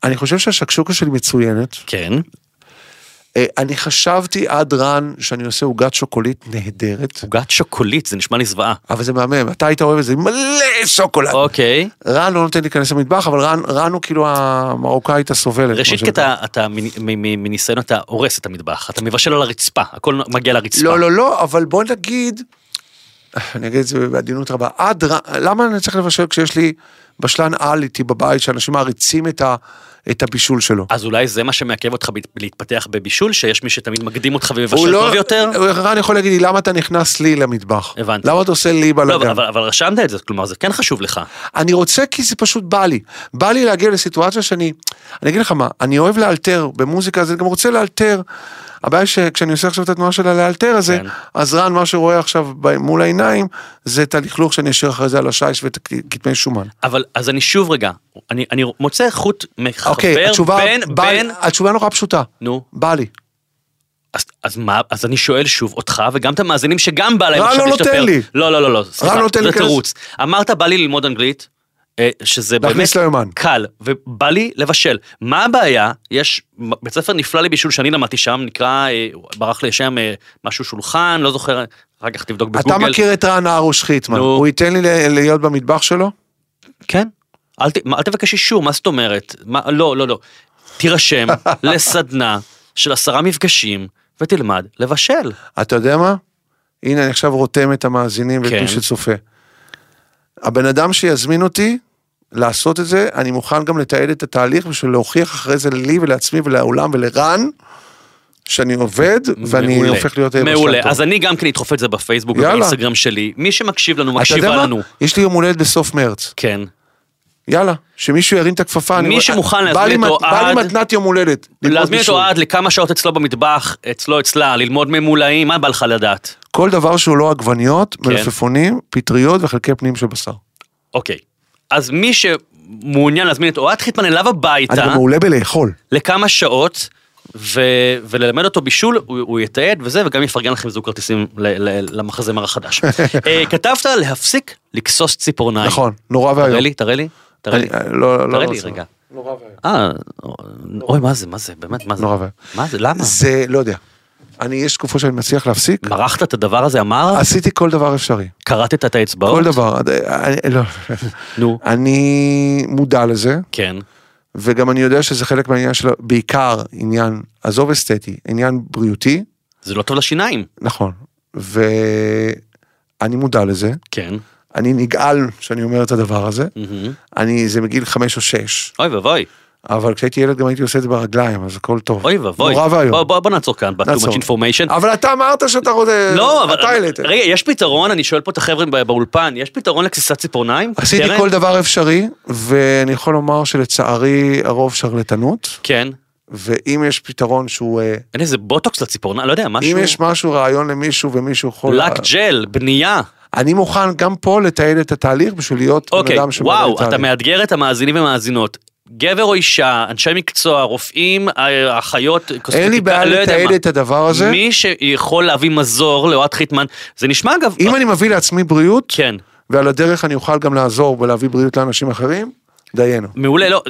אני חושב שהשקשוקה שלי מצוינת. כן. אה, אני חשבתי עד רן שאני עושה עוגת שוקולית נהדרת, עוגת שוקולית, זה נשמע לי זוועה. אבל זה מהמם, אתה היית אוהב את זה, מלא שוקולד. אוקיי. רן לא נותן להיכנס למטבח, אבל רן, רן הוא כאילו המרוקאית הסובלת. ראשית כי. אתה, אתה מניסיון אתה הורס את המטבח, אתה מבשל על הרצפה, הכל מגיע לרצפה. לא, לא, לא, אבל בוא נגיד, אני אגיד את זה בעדינות רבה, עד רן, למה אני צריך לבשל כשיש לי בשלן על איתי בבית, שאנשים מעריצים את, ה, את הבישול שלו. אז אולי זה מה שמעכב אותך להתפתח בבישול, שיש מי שתמיד מקדים אותך ומבשל לא, טוב יותר? הוא- רן יכול להגיד לי, למה אתה נכנס לי למטבח? הבנתי. למה אתה עושה לי לא, אבל, בלאגן? אבל, אבל רשמת את זה, כלומר זה כן חשוב לך. אני רוצה כי זה פשוט בא לי. בא לי להגיע לסיטואציה שאני, אני אגיד לך מה, אני אוהב לאלתר, במוזיקה אז אני גם רוצה לאלתר. הבעיה שכשאני עושה עכשיו את התנועה של הלאלתר הזה, כן. אז רן, מה שרואה עכשיו מול העיניים, זה את הלכלוך שאני אשאיר אחרי זה על השיש ואת הכתמי שומן. אבל אז אני שוב רגע, אני, אני מוצא חוט מחבר אוקיי, התשובה, בין, בא, בין, התשובה נורא פשוטה, נו, בא לי. אז, אז מה, אז אני שואל שוב אותך וגם את המאזינים שגם בא להם רן עכשיו לא נותן להשתפר. לי. לא, לא, לא, לא, סליחה, זה תירוץ. אמרת בא לי ללמוד אנגלית, שזה באמת ליומן. קל, ובא לי לבשל. מה הבעיה? יש בית ספר נפלא לבישול שאני למדתי שם, נקרא, אה, ברח לי השם, אה, משהו שולחן, לא זוכר, אחר כך תבדוק בגוגל. אתה מכיר את רן ארוש חיטמן, נו. הוא ייתן לי להיות במטבח שלו? כן. אל, ת, אל תבקש אישור, מה זאת אומרת? מה, לא, לא, לא. תירשם לסדנה של עשרה מפגשים ותלמד לבשל. אתה יודע מה? הנה, אני עכשיו רותם את המאזינים ואת כן. מי שצופה. הבן אדם שיזמין אותי לעשות את זה, אני מוכן גם לתעד את התהליך בשביל להוכיח אחרי זה לי ולעצמי ולעולם ולרן, שאני עובד ואני מעולה. הופך להיות מעולה. אז אני גם כן אדחוף את זה בפייסבוק. ובאינסטגרם שלי. מי שמקשיב לנו, אתה יודע מקשיבה מה? לנו. יש לי יום הולדת בסוף מרץ. כן. יאללה, שמישהו ירים את הכפפה. אני מי רואה- שמוכן להזמין את מת- בא לי אוהד- מתנת יום הולדת. להזמין את. אוהד לכמה שעות אצלו במטבח, אצלו, אצלה, ללמוד ממולאים, מה בא לך לדעת? כל דבר שהוא לא עגבניות, כן. מלפפונים, פטריות וחלקי פנים של בשר. אוקיי. אז מי שמעוניין להזמין את אוהד חיטמן אליו אני הביתה, גם מעולה בלאכול. לכמה שעות, ו... וללמד אותו בישול, הוא, הוא יתעד וזה, וגם יפרגן לכם זוג כרטיסים ל... ל... למחזמר החדש. אה, כתבת להפסיק לכסוס ציפורניים. נכון, נורא ואיום. תראה לי, תראה לי, תראה לי. אני- לא, לא, תראה לא לי. רגע. נורא ואיום. אה, אוי, מה זה, מה זה, באמת, מה זה? נורא ואיום. מה זה, למה? זה, לא יודע. אני, יש תקופות שאני מצליח להפסיק. מרחת את הדבר הזה, אמר? עשיתי כל דבר אפשרי. קרטת את האצבעות? כל דבר. אני, לא. נו, אני מודע לזה, כן. וגם אני יודע שזה חלק מהעניין שלו, בעיקר עניין, עזוב אסתטי, עניין בריאותי, זה לא טוב לשיניים. נכון. ואני מודע לזה. כן. אני נגעל שאני אומר את הדבר הזה. מהמם. אני, זה מגיל חמש או שש. אוי ואבוי, אבל כשהייתי ילד גם הייתי עושה את זה ברגליים, אז הכל טוב. אוי ואבוי. נורא ואיום. בוא- בוא בוא נעצור כאן, ב-too much information. אבל אתה אמרת שאתה רוצה... לא, אבל אתה העלית. רגע, יש פתרון, אני שואל פה את החבר'ה בא- באולפן, יש פתרון לגסיסת ציפורניים? עשיתי קרן? כל דבר אפשרי, ואני יכול לומר שלצערי הרוב שרלטנות, כן. ואם יש פתרון שהוא... אה, אין איזה בוטוקס לציפורניים, לא יודע, משהו... אם יש משהו, רעיון למישהו ומישהו יכול... לק ג'ל, בנייה. אני מוכן גם פה לתעד את התהליך בשביל להיות בן אוקיי, אדם וואו, את אתה התהליך. מאתגר את המאזינים והמאזינות. גבר או אישה, אנשי מקצוע, רופאים, אה, אחיות, אין לי בעיה לא לתעד. את הדבר הזה. מי שיכול להביא מזור לאוהד חיטמן, זה נשמע אגב... אם אני מביא לעצמי בריאות, כן, ועל הדרך אני אוכל גם לעזור ולהביא בריאות לאנשים אחרים, דיינו. מעולה, לא,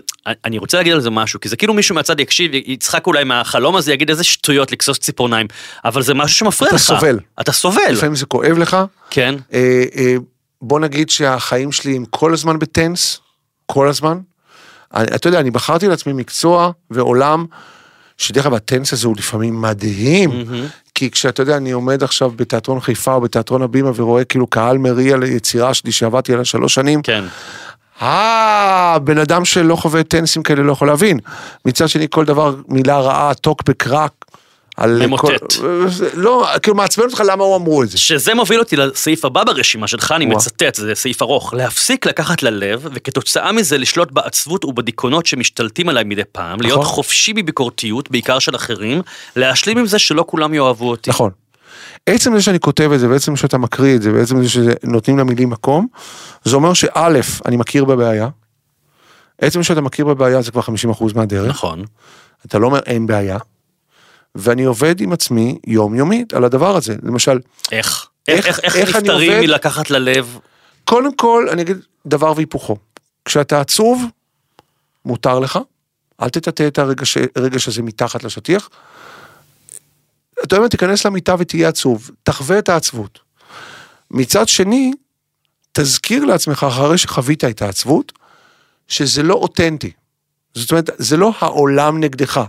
אני רוצה להגיד על זה משהו, כי זה כאילו מישהו מהצד יקשיב, יצחק אולי מהחלום הזה, יגיד איזה שטויות לכסוס ציפורניים, אבל זה משהו שמפריע אתה לך. סובל. אתה סובל. לפעמים זה כואב לך. כן, אה, אה, בוא נגיד שהחיים שלי הם כל הזמן בטנס, כל הזמן. אני, אתה יודע, אני בחרתי לעצמי מקצוע ועולם, שדרך אגב הטנס הזה הוא לפעמים מדהים, מהמם. כי כשאתה יודע, אני עומד עכשיו בתיאטרון חיפה או בתיאטרון הבימה ורואה כאילו קהל מריע ליצירה שלי שעבדתי עליה שלוש שנים, כן. אה, בן אדם שלא חווה טנסים כאלה לא יכול להבין. מצד שני, כל דבר, מילה רעה, טוקבק, רק. על ממוטט. כל- לא, כאילו מעצבן אותך למה הוא אמרו את זה. שזה מוביל אותי לסעיף הבא ברשימה שלך, אני. מצטט, זה סעיף ארוך. להפסיק לקחת ללב, וכתוצאה מזה לשלוט בעצבות ובדיכאונות שמשתלטים עליי מדי פעם, להיות נכון. חופשי בביקורתיות, בעיקר של אחרים, להשלים עם זה שלא כולם יאהבו אותי. נכון. עצם זה שאני כותב את זה, ועצם שאתה מקריא את זה, ועצם זה שנותנים למילים מקום, זה אומר שא', אני מכיר בבעיה. עצם שאתה מכיר בבעיה זה כבר 50% מהדרך. נכון. אתה לא אומר אין בעיה. ואני עובד עם עצמי יומיומית על הדבר הזה. למשל, איך? איך- איך, איך, איך נפטרים עובד? מלקחת ללב? קודם כל, אני אגיד דבר והיפוכו. כשאתה עצוב, מותר לך, אל תטאטא את הרגש הרגש הזה מתחת לשטיח. אתה יודע מה, תיכנס למיטה ותהיה עצוב, תחווה את העצבות. מצד שני, תזכיר לעצמך אחרי שחווית את העצבות, שזה לא אותנטי. זאת אומרת, זה לא העולם נגדך.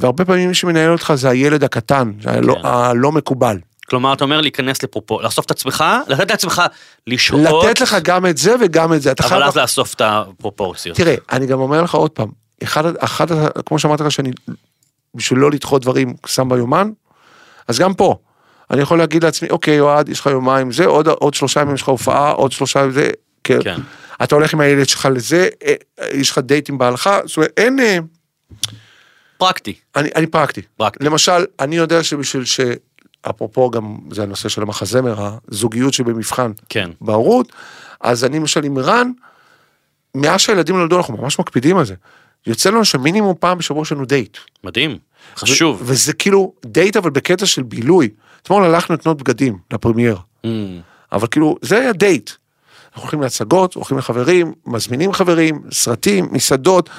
והרבה פעמים מי שמנהל אותך זה הילד הקטן, הלא, כן. הלא מקובל. כלומר, אתה אומר להיכנס לפרופו, לאסוף את עצמך, לתת לעצמך לשהות, לתת לך גם את זה וגם את זה. אבל. אז לאסוף את הפרופורציות. תראה, אני גם אומר לך עוד פעם, אחד, אחד, כמו שאמרתי לך שאני, בשביל לא לדחות דברים, שם ביומן, אז גם פה, אני יכול להגיד לעצמי, אוקיי, אוהד, יש לך יומיים זה, עוד, עוד שלושה ימים יש לך הופעה, עוד שלושה ימים זה, כן. כן. אתה הולך עם הילד שלך לזה, אה, אה, יש לך דייט עם בעלך, זאת אומרת, אין, אה, פרקטי, אני, אני פרקטי. פרקטי. למשל, אני יודע שבשביל ש... אפרופו גם, זה הנושא של המחזמר, הזוגיות שבמבחן כן. בהורות, אז אני למשל עם רן, מאז שהילדים נולדו אנחנו ממש מקפידים על זה. יוצא לנו שמינימום פעם בשבוע יש לנו דייט. מדהים, חשוב. ו- וזה כאילו דייט אבל בקטע של בילוי. אתמול הלכנו לקנות בגדים לפרמייר, Mm, אבל כאילו זה היה דייט. אנחנו הולכים להצגות, הולכים לחברים, מזמינים חברים, סרטים, מסעדות,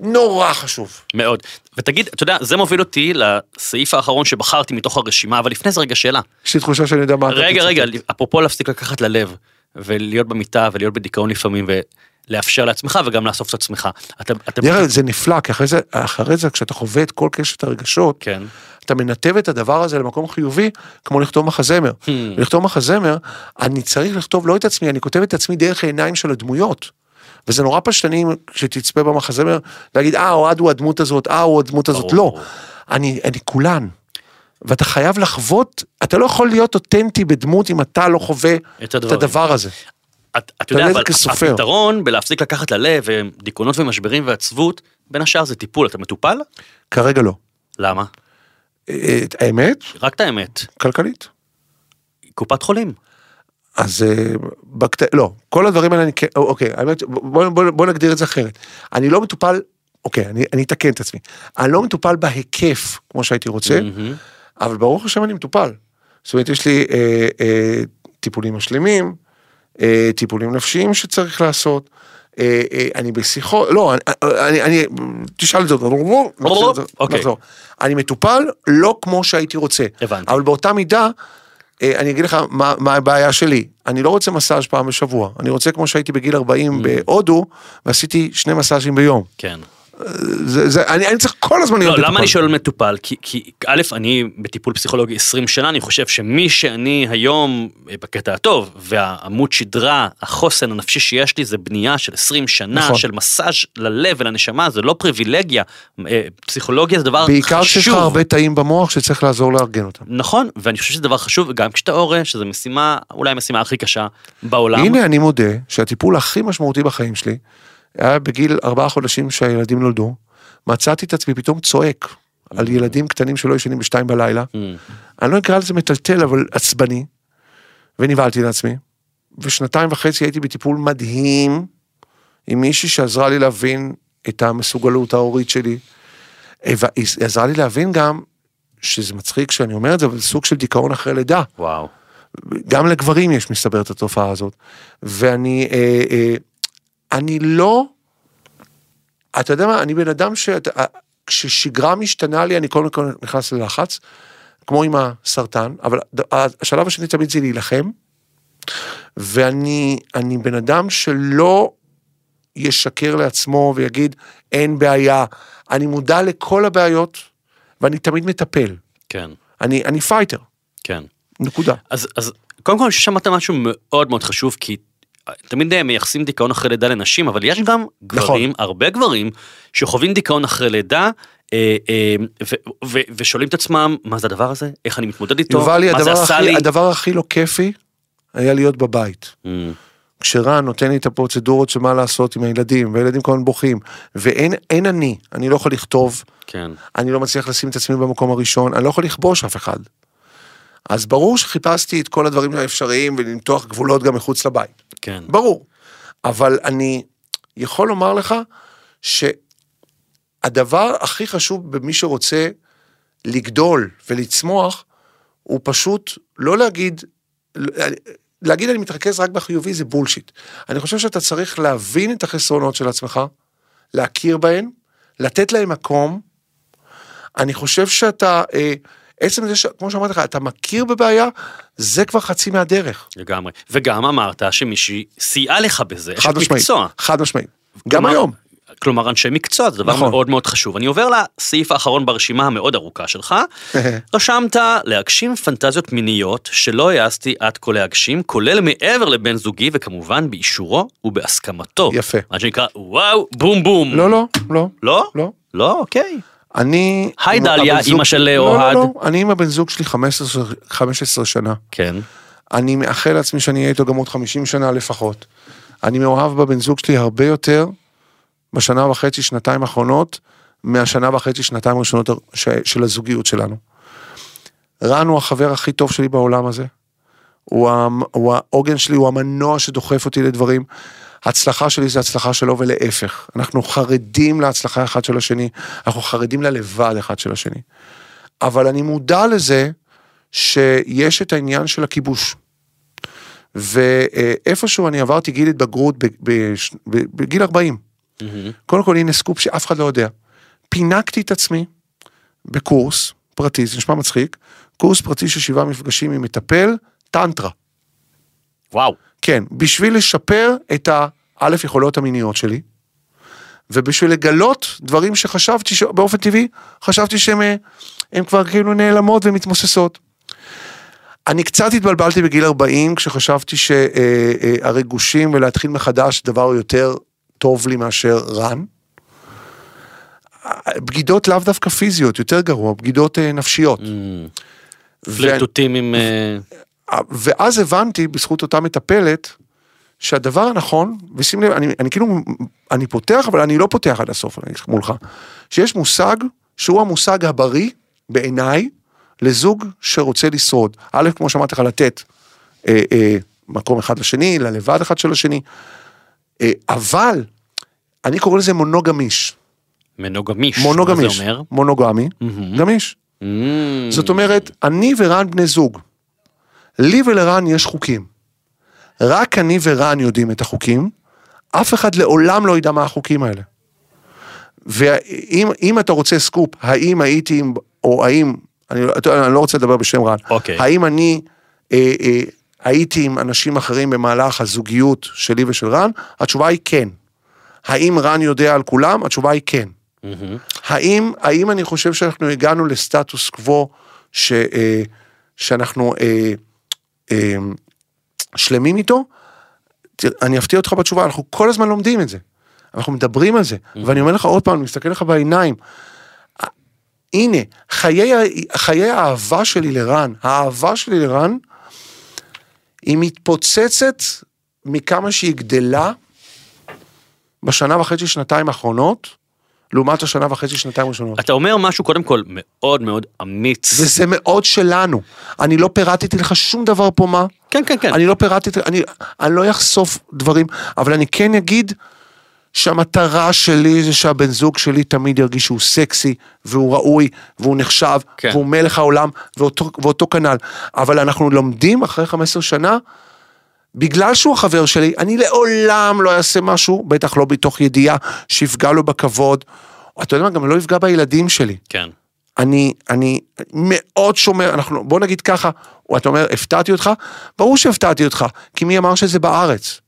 נורא חשוב. מאוד. ותגיד, אתה יודע, זה מוביל אותי לסעיף האחרון שבחרתי מתוך הרשימה, אבל לפני זה רגע שאלה. יש לי תחושה שאני יודע מה אתה רגע, רגע. אפרופו להפסיק לקחת ללב, ולהיות במיטה, ולהיות בדיכאון לפעמים, ולאפשר לעצמך, וגם לאסוף את עצמך. אתה, אתה... זה נפלא, כי אחרי זה, אחרי זה כשאתה חווה את כל קשת הרגשות, כן. אתה מנתב את הדבר הזה למקום חיובי, כמו לכתוב מחזמר. Hmm. לכתוב מחזמר, אני צריך לכתוב לא את עצמי, אני כותב את עצמי דרך העיניים של הדמויות. וזה נורא פשטני כשתצפה במחזמר, להגיד, אה, אוהד הוא הדמות הזאת, אה, הוא הדמות הזאת. לא. אני, אני כולן. ואתה חייב לחוות, אתה לא יכול להיות אותנטי בדמות אם אתה לא חווה את את. הדבר הזה. את, אתה יודע, תלוי אבל כסופר. הפתרון בלהפסיק לקחת ללב, דיכאונות ומשברים ועצבות, בין השאר זה טיפול. אתה מטופל? כרגע לא. למה? אה, האמת, רק את האמת. כלכלית. קופת חולים. אז אה, בקט... לא, כל הדברים האלה אני כן, אוקיי, האמת, בוא, בוא, בוא נגדיר את זה אחרת. אני לא מטופל, אוקיי, אני, אני אתקן את עצמי. אני לא מטופל בהיקף כמו שהייתי רוצה, מהמם. אבל ברוך השם אני מטופל. זאת אומרת, יש לי אה, אה, טיפולים משלימים, אה, טיפולים נפשיים שצריך לעשות. אה, אה, אני בשיחות, לא, אני, אני, אני תשאל את זה, נחזור, אוקיי. נחזור. אני מטופל לא כמו שהייתי רוצה, הבנתי. אבל באותה מידה, אני אגיד לך מה, מה הבעיה שלי, אני לא רוצה מסאז' פעם בשבוע, אני רוצה כמו שהייתי בגיל 40 בהודו, ועשיתי שני מסאז'ים ביום. כן. זה, זה, אני, אני צריך כל הזמן להיות לא, מטופל. למה אני שואל מטופל? כי, כי א', אני בטיפול פסיכולוגי 20 שנה, אני חושב שמי שאני היום, אה, בקטע הטוב, והעמוד שדרה, החוסן הנפשי שיש לי, זה בנייה של 20 שנה, נכון. של מסאז' ללב ולנשמה, זה לא פריבילגיה. אה, פסיכולוגיה זה דבר בעיקר כשיש לך חשוב. הרבה תאים במוח שצריך לעזור לארגן אותם. נכון, ואני חושב שזה דבר חשוב, גם כשאתה הורה, שזו משימה, אולי המשימה הכי קשה בעולם. הנה אני מודה שהטיפול הכי משמעותי בחיים שלי היה בגיל ארבעה חודשים שהילדים נולדו, מצאתי את עצמי פתאום צועק על ילדים קטנים שלא ישנים בשתיים בלילה. Mm, אני לא אקרא לזה מטלטל אבל עצבני, ונבהלתי לעצמי. ושנתיים וחצי הייתי בטיפול מדהים עם מישהי שעזרה לי להבין את המסוגלות ההורית שלי. והיא עזרה לי להבין גם שזה מצחיק שאני אומר את זה, אבל זה סוג של דיכאון אחרי לידה. וואו. גם לגברים יש מסתבר את התופעה הזאת. ואני, אה, אה, אני לא, אתה יודע מה, אני בן אדם ש... אה, כששגרה משתנה לי, אני קודם כל נכנס ללחץ, כמו עם הסרטן, אבל השלב השני תמיד זה להילחם, ואני אני בן אדם שלא ישקר לעצמו ויגיד, אין בעיה, אני מודע לכל הבעיות, ואני תמיד מטפל. כן, אני, אני fighter, כן. נקודה. אז, אז קודם כל שמעת משהו מאוד מאוד חשוב, כי תמיד אה, מייחסים דיכאון אחרי לידה לנשים, אבל יש גם גברים, הרבה גברים, שחווים דיכאון אחרי לידה, אה, אה, ושואלים את עצמם, מה זה הדבר הזה? איך אני מתמודד איתו? יובל, מה זה עשה הכי, לי? הדבר הכי לא כיפי היה להיות בבית. Mm, כשרן נותן לי את הפרוצדורות של מה לעשות עם הילדים, והילדים כל הזמן בוכים, ואין אין אני, אני לא יכול לכתוב, כן, אני לא מצליח לשים את עצמי במקום הראשון, אני לא יכול לכבוש אף אחד. אז ברור שחיפשתי את כל הדברים האפשריים ולמתוח גבולות גם מחוץ לבית. כן. ברור. אבל אני יכול לומר לך שהדבר הכי חשוב במי שרוצה לגדול ולצמוח, הוא פשוט לא להגיד, להגיד אני מתרכז רק בחיובי זה בולשיט. אני חושב שאתה צריך להבין את החסרונות של עצמך, להכיר בהן, לתת להם מקום. אני חושב שאתה, אה, עצם זה, ש, כמו שאמרתי לך, אתה מכיר בבעיה, זה כבר חצי מהדרך. לגמרי. וגם אמרת שמישהי סייעה לך בזה, חד משמעית, מקצוע. חד משמעית. גם היום. כלומר אנשי מקצוע, זה דבר נכון. מאוד מאוד חשוב. אני עובר לסעיף האחרון ברשימה המאוד ארוכה שלך. רשמת להגשים פנטזיות מיניות שלא העזתי עד כה להגשים, כולל מעבר לבן זוגי וכמובן באישורו ובהסכמתו. יפה. מה שנקרא וואו בום בום. לא, לא, לא. לא? לא. לא, אוקיי. אני... היי, דליה, אמא של לא, אוהד. לא, לא, אני עם הבן זוג שלי 15, 15 שנה. כן. אני מאחל לעצמי שאני אהיה איתו גם עוד 50 שנה לפחות. אני מאוהב בבן זוג שלי הרבה יותר בשנה וחצי, שנתיים האחרונות, מהשנה וחצי, שנתיים הראשונות של הזוגיות שלנו. רן הוא החבר הכי טוב שלי בעולם הזה. הוא העוגן שלי, הוא המנוע שדוחף אותי לדברים. הצלחה שלי זה הצלחה שלו ולהפך. אנחנו חרדים להצלחה אחד של השני, אנחנו חרדים ללבד אחד של השני. אבל אני מודע לזה שיש את העניין של הכיבוש. ואיפשהו אני עברתי גיל התבגרות בגיל 40. קודם כל הנה סקופ שאף אחד לא יודע. פינקתי את עצמי בקורס פרטי, זה נשמע מצחיק, קורס פרטי של שבעה מפגשים עם מטפל, טנטרה. וואו. כן, בשביל לשפר את האלף יכולות המיניות שלי, ובשביל לגלות דברים שחשבתי שבאופן טבעי, חשבתי שהן אה, כבר כאילו נעלמות ומתמוססות. אני קצת התבלבלתי בגיל 40 כשחשבתי שהריגושים ולהתחיל מחדש דבר יותר טוב לי מאשר רן. בגידות לאו דווקא פיזיות, יותר גרוע, בגידות אה, נפשיות. ו- פליטוטים עם... ואז הבנתי, בזכות אותה מטפלת, שהדבר הנכון, ושים לב, אני, אני כאילו, אני פותח, אבל אני לא פותח עד הסוף אני מולך, שיש מושג שהוא המושג הבריא, בעיניי, לזוג שרוצה לשרוד. א', כמו שאמרתי לך, לתת אה, אה, מקום אחד לשני, ללבד אחד של השני, אה, אבל, אני קורא לזה מונוגמיש. מנוגמיש. מונוגמיש. מה זה אומר? מונוגמי, מהמם. גמיש. Mm. זאת אומרת, אני ורן בני זוג. לי ולרן יש חוקים. רק אני ורן יודעים את החוקים, אף אחד לעולם לא ידע מה החוקים האלה. ואם אם אתה רוצה סקופ, האם הייתי עם, או האם, אני, אני לא רוצה לדבר בשם רן, אוקיי. האם אני אה, אה, הייתי עם אנשים אחרים במהלך הזוגיות שלי ושל רן, התשובה היא כן. האם רן יודע על כולם? התשובה היא כן. מהמם. האם, האם אני חושב שאנחנו הגענו לסטטוס קוו ש, אה, שאנחנו אה, שלמים איתו? אני אפתיע אותך בתשובה, אנחנו כל הזמן לומדים את זה. אנחנו מדברים על זה, ואני אומר לך עוד פעם, אני מסתכל לך בעיניים. הנה, חיי, חיי האהבה שלי לרן, האהבה שלי לרן, היא מתפוצצת מכמה שהיא גדלה בשנה וחצי, שנתיים האחרונות, לעומת השנה וחצי, שנתיים ראשונות. אתה אומר משהו קודם כל מאוד מאוד אמיץ. וזה מאוד שלנו. אני לא פירטתי לך שום דבר פה מה. כן, כן, כן. אני לא פירטתי, אני, אני לא אחשוף דברים, אבל אני כן אגיד שהמטרה שלי זה שהבן זוג שלי תמיד ירגיש שהוא סקסי, והוא ראוי, והוא נחשב, כן. והוא מלך העולם, ואותו, ואותו כנ"ל. אבל אנחנו לומדים אחרי 15 שנה, בגלל שהוא החבר שלי, אני לעולם לא אעשה משהו, בטח לא מתוך ידיעה, שיפגע לו בכבוד. אתה יודע מה, גם לא יפגע בילדים שלי. כן. אני, אני מאוד שומר, אנחנו, בוא נגיד ככה, אתה אומר, הפתעתי אותך? ברור שהפתעתי אותך, כי מי אמר שזה בארץ?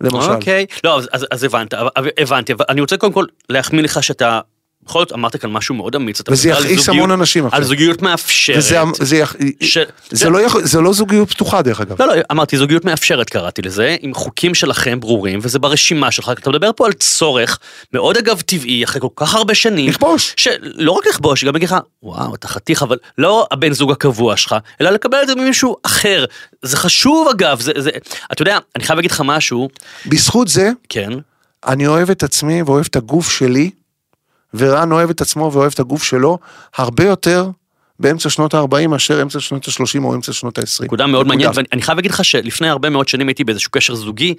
למשל. אוקיי. לא, אז- הבנת, הבנתי, אני רוצה קודם כל להחמיא לך שאתה... בכל זאת אמרת כאן משהו מאוד אמיץ. וזה יכעיס המון אנשים עכשיו. על זוגיות מאפשרת. וזה, זה, יח- ש- זה, לא יכול, זה לא זוגיות פתוחה דרך אגב. לא, לא, אמרתי זוגיות מאפשרת קראתי לזה, עם חוקים שלכם ברורים, וזה ברשימה שלך, אתה מדבר פה על צורך מאוד אגב טבעי, אחרי כל כך הרבה שנים. לכבוש. שלא רק לכבוש, גם להגיד לך, וואו, אתה חתיך, אבל לא הבן זוג הקבוע שלך, אלא לקבל את זה ממישהו אחר. זה חשוב אגב, זה, זה, אתה יודע, אני חייב להגיד לך משהו, בזכות זה, כן, אני אוהב את עצמי ואוהב את הגוף שלי, ורן אוהב את עצמו ואוהב את הגוף שלו, הרבה יותר באמצע שנות ה-40 מאשר אמצע שנות ה-30 או אמצע שנות ה-20. נקודה מאוד מעניינת, ואני חייב להגיד לך שלפני הרבה מאוד שנים הייתי באיזשהו קשר זוגי,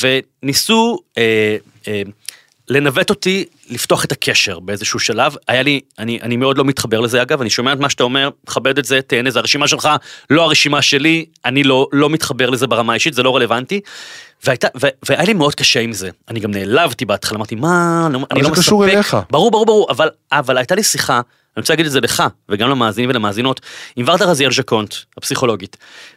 וניסו אה, אה, לנווט אותי לפתוח את הקשר באיזשהו שלב. היה לי, אני, אני מאוד לא מתחבר לזה אגב, אני שומע את מה שאתה אומר, מכבד את זה, תהנה, זה הרשימה שלך, לא הרשימה שלי, אני לא, לא מתחבר לזה ברמה האישית, זה לא רלוונטי. והייתה, ו, והיה לי מאוד קשה עם זה. אני גם נעלבתי בהתחלה, אמרתי, מה, אני לא- אני זה לא קשור מספק. אליך. ברור, ברור, ברור, אבל, אבל הייתה לי שיחה, אני רוצה להגיד את זה לך, וגם למאזינים ולמאזינות, עם ורדה רזיאל ז'קונט, הפסיכולוגית.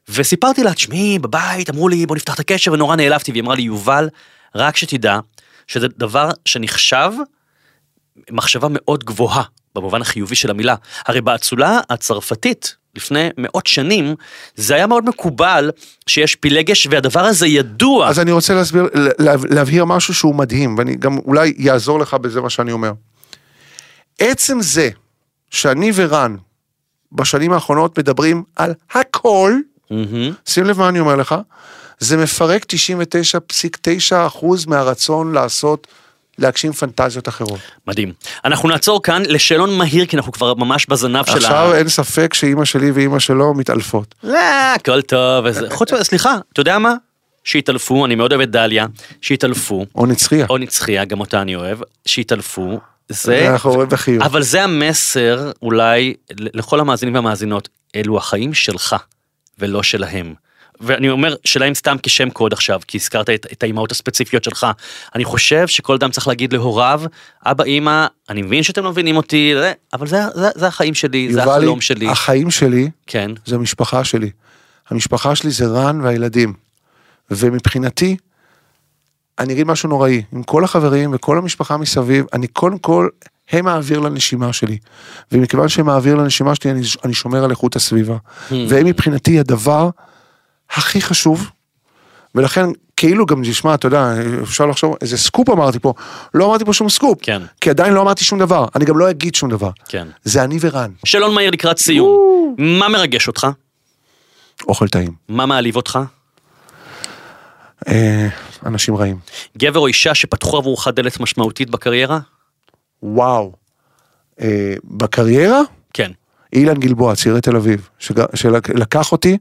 וסיפרתי לה, תשמעי, בבית אמרו לי, בוא נפתח את הקשר, ונורא נעלבתי, והיא אמרה לי, יובל, רק שתדע, שזה דבר שנחשב מחשבה מאוד גבוהה, במובן החיובי של המילה. הרי באצולה הצרפתית, לפני מאות שנים, זה היה מאוד מקובל שיש פילגש, והדבר הזה ידוע. אז אני רוצה להסביר, לה- להבהיר משהו שהוא מדהים, ואני גם אולי יעזור לך בזה מה שאני אומר. עצם זה שאני ורן בשנים האחרונות מדברים על הכל, מהמם. שים לב מה אני אומר לך, זה מפרק 99.9% מהרצון לעשות, להגשים פנטזיות אחרות. מדהים. אנחנו נעצור כאן לשאלון מהיר, כי אנחנו כבר ממש בזנב של ה... עכשיו אין ספק שאימא שלי ואימא שלו מתעלפות. לא, הכל טוב. חוץ מזה, סליחה, אתה יודע מה? שהתעלפו, אני מאוד אוהב את דליה, שהתעלפו, או נצחיה. או נצחיה, גם אותה אני אוהב, שהתעלפו. זה, אנחנו רואים בחיוך. אבל זה המסר אולי לכל המאזינים והמאזינות, אלו החיים שלך ולא שלהם. ואני אומר שלהם סתם כשם קוד עכשיו, כי הזכרת את, את האימהות הספציפיות שלך. אני חושב שכל אדם צריך להגיד להוריו, אבא, אימא, אני מבין שאתם לא מבינים אותי, אבל זה, זה, זה החיים שלי, זה החלום שלי. החיים שלי כן, זה המשפחה שלי. המשפחה שלי זה רן והילדים. ומבחינתי, אני אגיד משהו נוראי, עם כל החברים וכל המשפחה מסביב, אני קודם כל, הם האוויר לנשימה שלי. ומכיוון שהם האוויר לנשימה שלי, אני, אני שומר על איכות הסביבה. והם מבחינתי הדבר הכי חשוב, ולכן כאילו גם נשמע, אתה יודע, אפשר לחשוב, איזה סקופ אמרתי פה, לא אמרתי פה שום סקופ, כן. כי עדיין לא אמרתי שום דבר, אני גם לא אגיד שום דבר. כן. זה אני ורן, שאלון מהיר לקראת סיום. מה מרגש אותך? אוכל טעים. מה מעליב אותך? אה, אנשים רעים. גבר או אישה שפתחו עבורך דלת משמעותית בקריירה? וואו. אה, בקריירה, כן. אילן גלבוע, צעירי תל אביב, שג- שלקח אותי,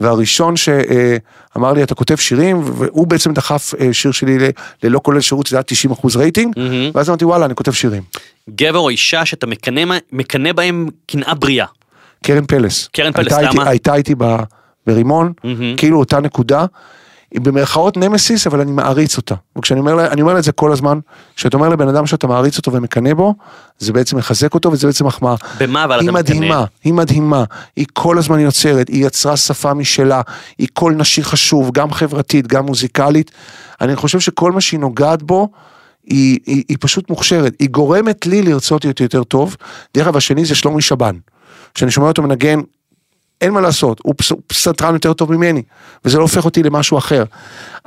והראשון שאמר לי, אתה כותב שירים, והוא בעצם דחף אה, שיר שלי ל- ללא כולל שירות, שזה היה 90 אחוז רייטינג, מהמם. ואז אמרתי, וואלה, אני כותב שירים. גבר או אישה שאתה מקנא, מקנא בהם קנאה בריאה. קרן פלס. קרן פלס, למה? הייתה איתי ב- ברימון, מהמם. כאילו אותה נקודה. היא במרכאות נמסיס, אבל אני מעריץ אותה. וכשאני אומר לה, אני אומר לה את זה כל הזמן, כשאתה אומר לבן אדם שאתה מעריץ אותו ומקנא בו, זה בעצם מחזק אותו וזה בעצם מחמאה. במה אבל היא אתה מקנא? מדהימה, היא מדהימה, היא כל הזמן יוצרת, היא יצרה שפה משלה, היא קול נשי חשוב, גם חברתית, גם מוזיקלית. אני חושב שכל מה שהיא נוגעת בו, היא, היא, היא פשוט מוכשרת, היא גורמת לי לרצות להיות יותר טוב. דרך אגב, השני זה שלומי שבן. כשאני שומע אותו מנגן, אין מה לעשות, הוא פס- הוא פסנתרן יותר טוב ממני, וזה לא הופך אותי למשהו אחר.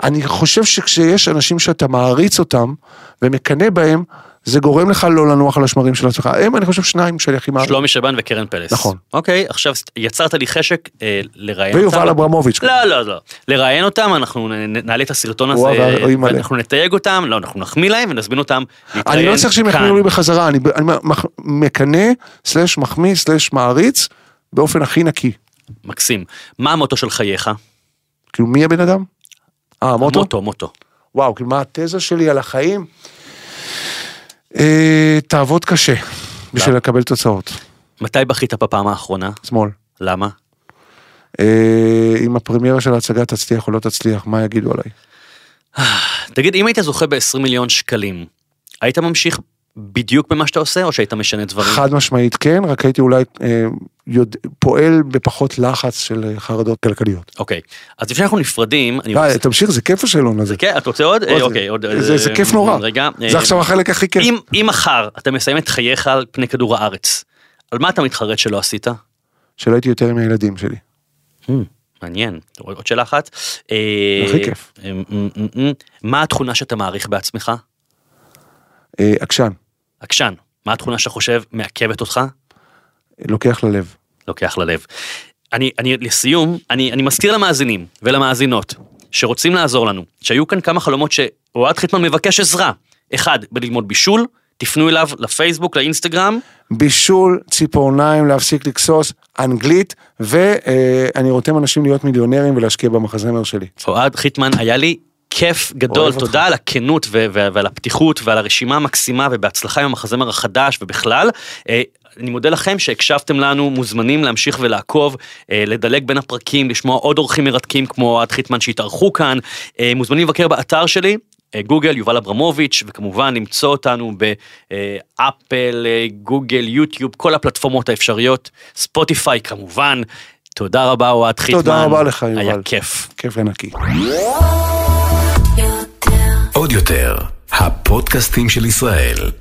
אני חושב שכשיש אנשים שאתה מעריץ אותם ומקנא בהם, זה גורם לך לא לנוח על השמרים של עצמך. הם, אני חושב, שניים שאני הכי מעריץ. שלומי שבן וקרן פלס. נכון. אוקיי, עכשיו יצרת לי חשק אה, לראיין אותם. ויובל אברמוביץ'. לא, לא, לא. לראיין אותם, אנחנו נעלה את הסרטון הזה. ואנחנו נתייג אותם, לא, אנחנו נחמיא להם ונזמין אותם להתראיין אני לא צריך שהם יחמיאו כאן. לי בחזרה, אני, אני מקנא, סלש מחמיא, סלש מעריץ, באופן הכי נקי. מקסים. מה המוטו של חייך? כאילו, מי הבן אדם? אה, המוטו? מוטו, מוטו. וואו, כאילו, מה התזה שלי על החיים? אה, תעבוד קשה בשביל לקבל תוצאות. מתי בכית בפעם האחרונה? שמאל. למה? אה, אם הפרמיירה של ההצגה תצליח או לא תצליח, מה יגידו עליי? תגיד, אם היית זוכה ב-20 מיליון שקלים, היית ממשיך בדיוק במה שאתה עושה, או שהיית משנה דברים? חד משמעית כן, רק הייתי אולי אה, יודע, פועל בפחות לחץ של אה, חרדות כלכליות. אוקיי, אז לפני שאנחנו נפרדים, אני די, רוצה... תמשיך, זה כיף השאלון הזה. כן, אתה רוצה עוד? אה, אוקיי, עוד... זה- זה אה, כיף נורא. רגע. זה אה, עכשיו החלק הכי כיף. אם, אם מחר אתה מסיים את חייך על פני כדור הארץ, על מה אתה מתחרט שלא עשית? שלא הייתי יותר עם הילדים שלי. Hmm, מעניין. עוד שאלה אחת. אה, הכי כיף. אה, אה, אה, אה, מה התכונה שאתה מעריך בעצמך? אה, עקשן, עקשן. מה התכונה שאתה חושב מעכבת אותך? לוקח ללב. לוקח ללב. אני, אני, לסיום, אני, אני מזכיר למאזינים ולמאזינות שרוצים לעזור לנו, שהיו כאן כמה חלומות שאוהד חיטמן מבקש עזרה. אחד, בללמוד בישול, תפנו אליו לפייסבוק, לאינסטגרם, בישול, ציפורניים, להפסיק לגסוס, אנגלית, ואני רותם אנשים להיות מיליונרים ולהשקיע במחזמר שלי. אוהד חיטמן, היה לי כיף גדול, אותך. תודה על הכנות ו- ו- ועל הפתיחות ועל הרשימה המקסימה ובהצלחה עם המחזמר החדש ובכלל. אני מודה לכם שהקשבתם לנו, מוזמנים להמשיך ולעקוב, אה, לדלג בין הפרקים, לשמוע עוד אורחים מרתקים כמו אוהד חיטמן שהתארחו כאן. אה, מוזמנים לבקר באתר שלי. אה, גוגל, יובל אברמוביץ', וכמובן למצוא אותנו באפל, גוגל, יוטיוב, כל הפלטפורמות האפשריות, ספוטיפיי כמובן. תודה רבה אוהד חיטמן. תודה רבה לך, היה יובל. כיף. כיף ונקי. עוד יותר, הפודקאסטים של ישראל.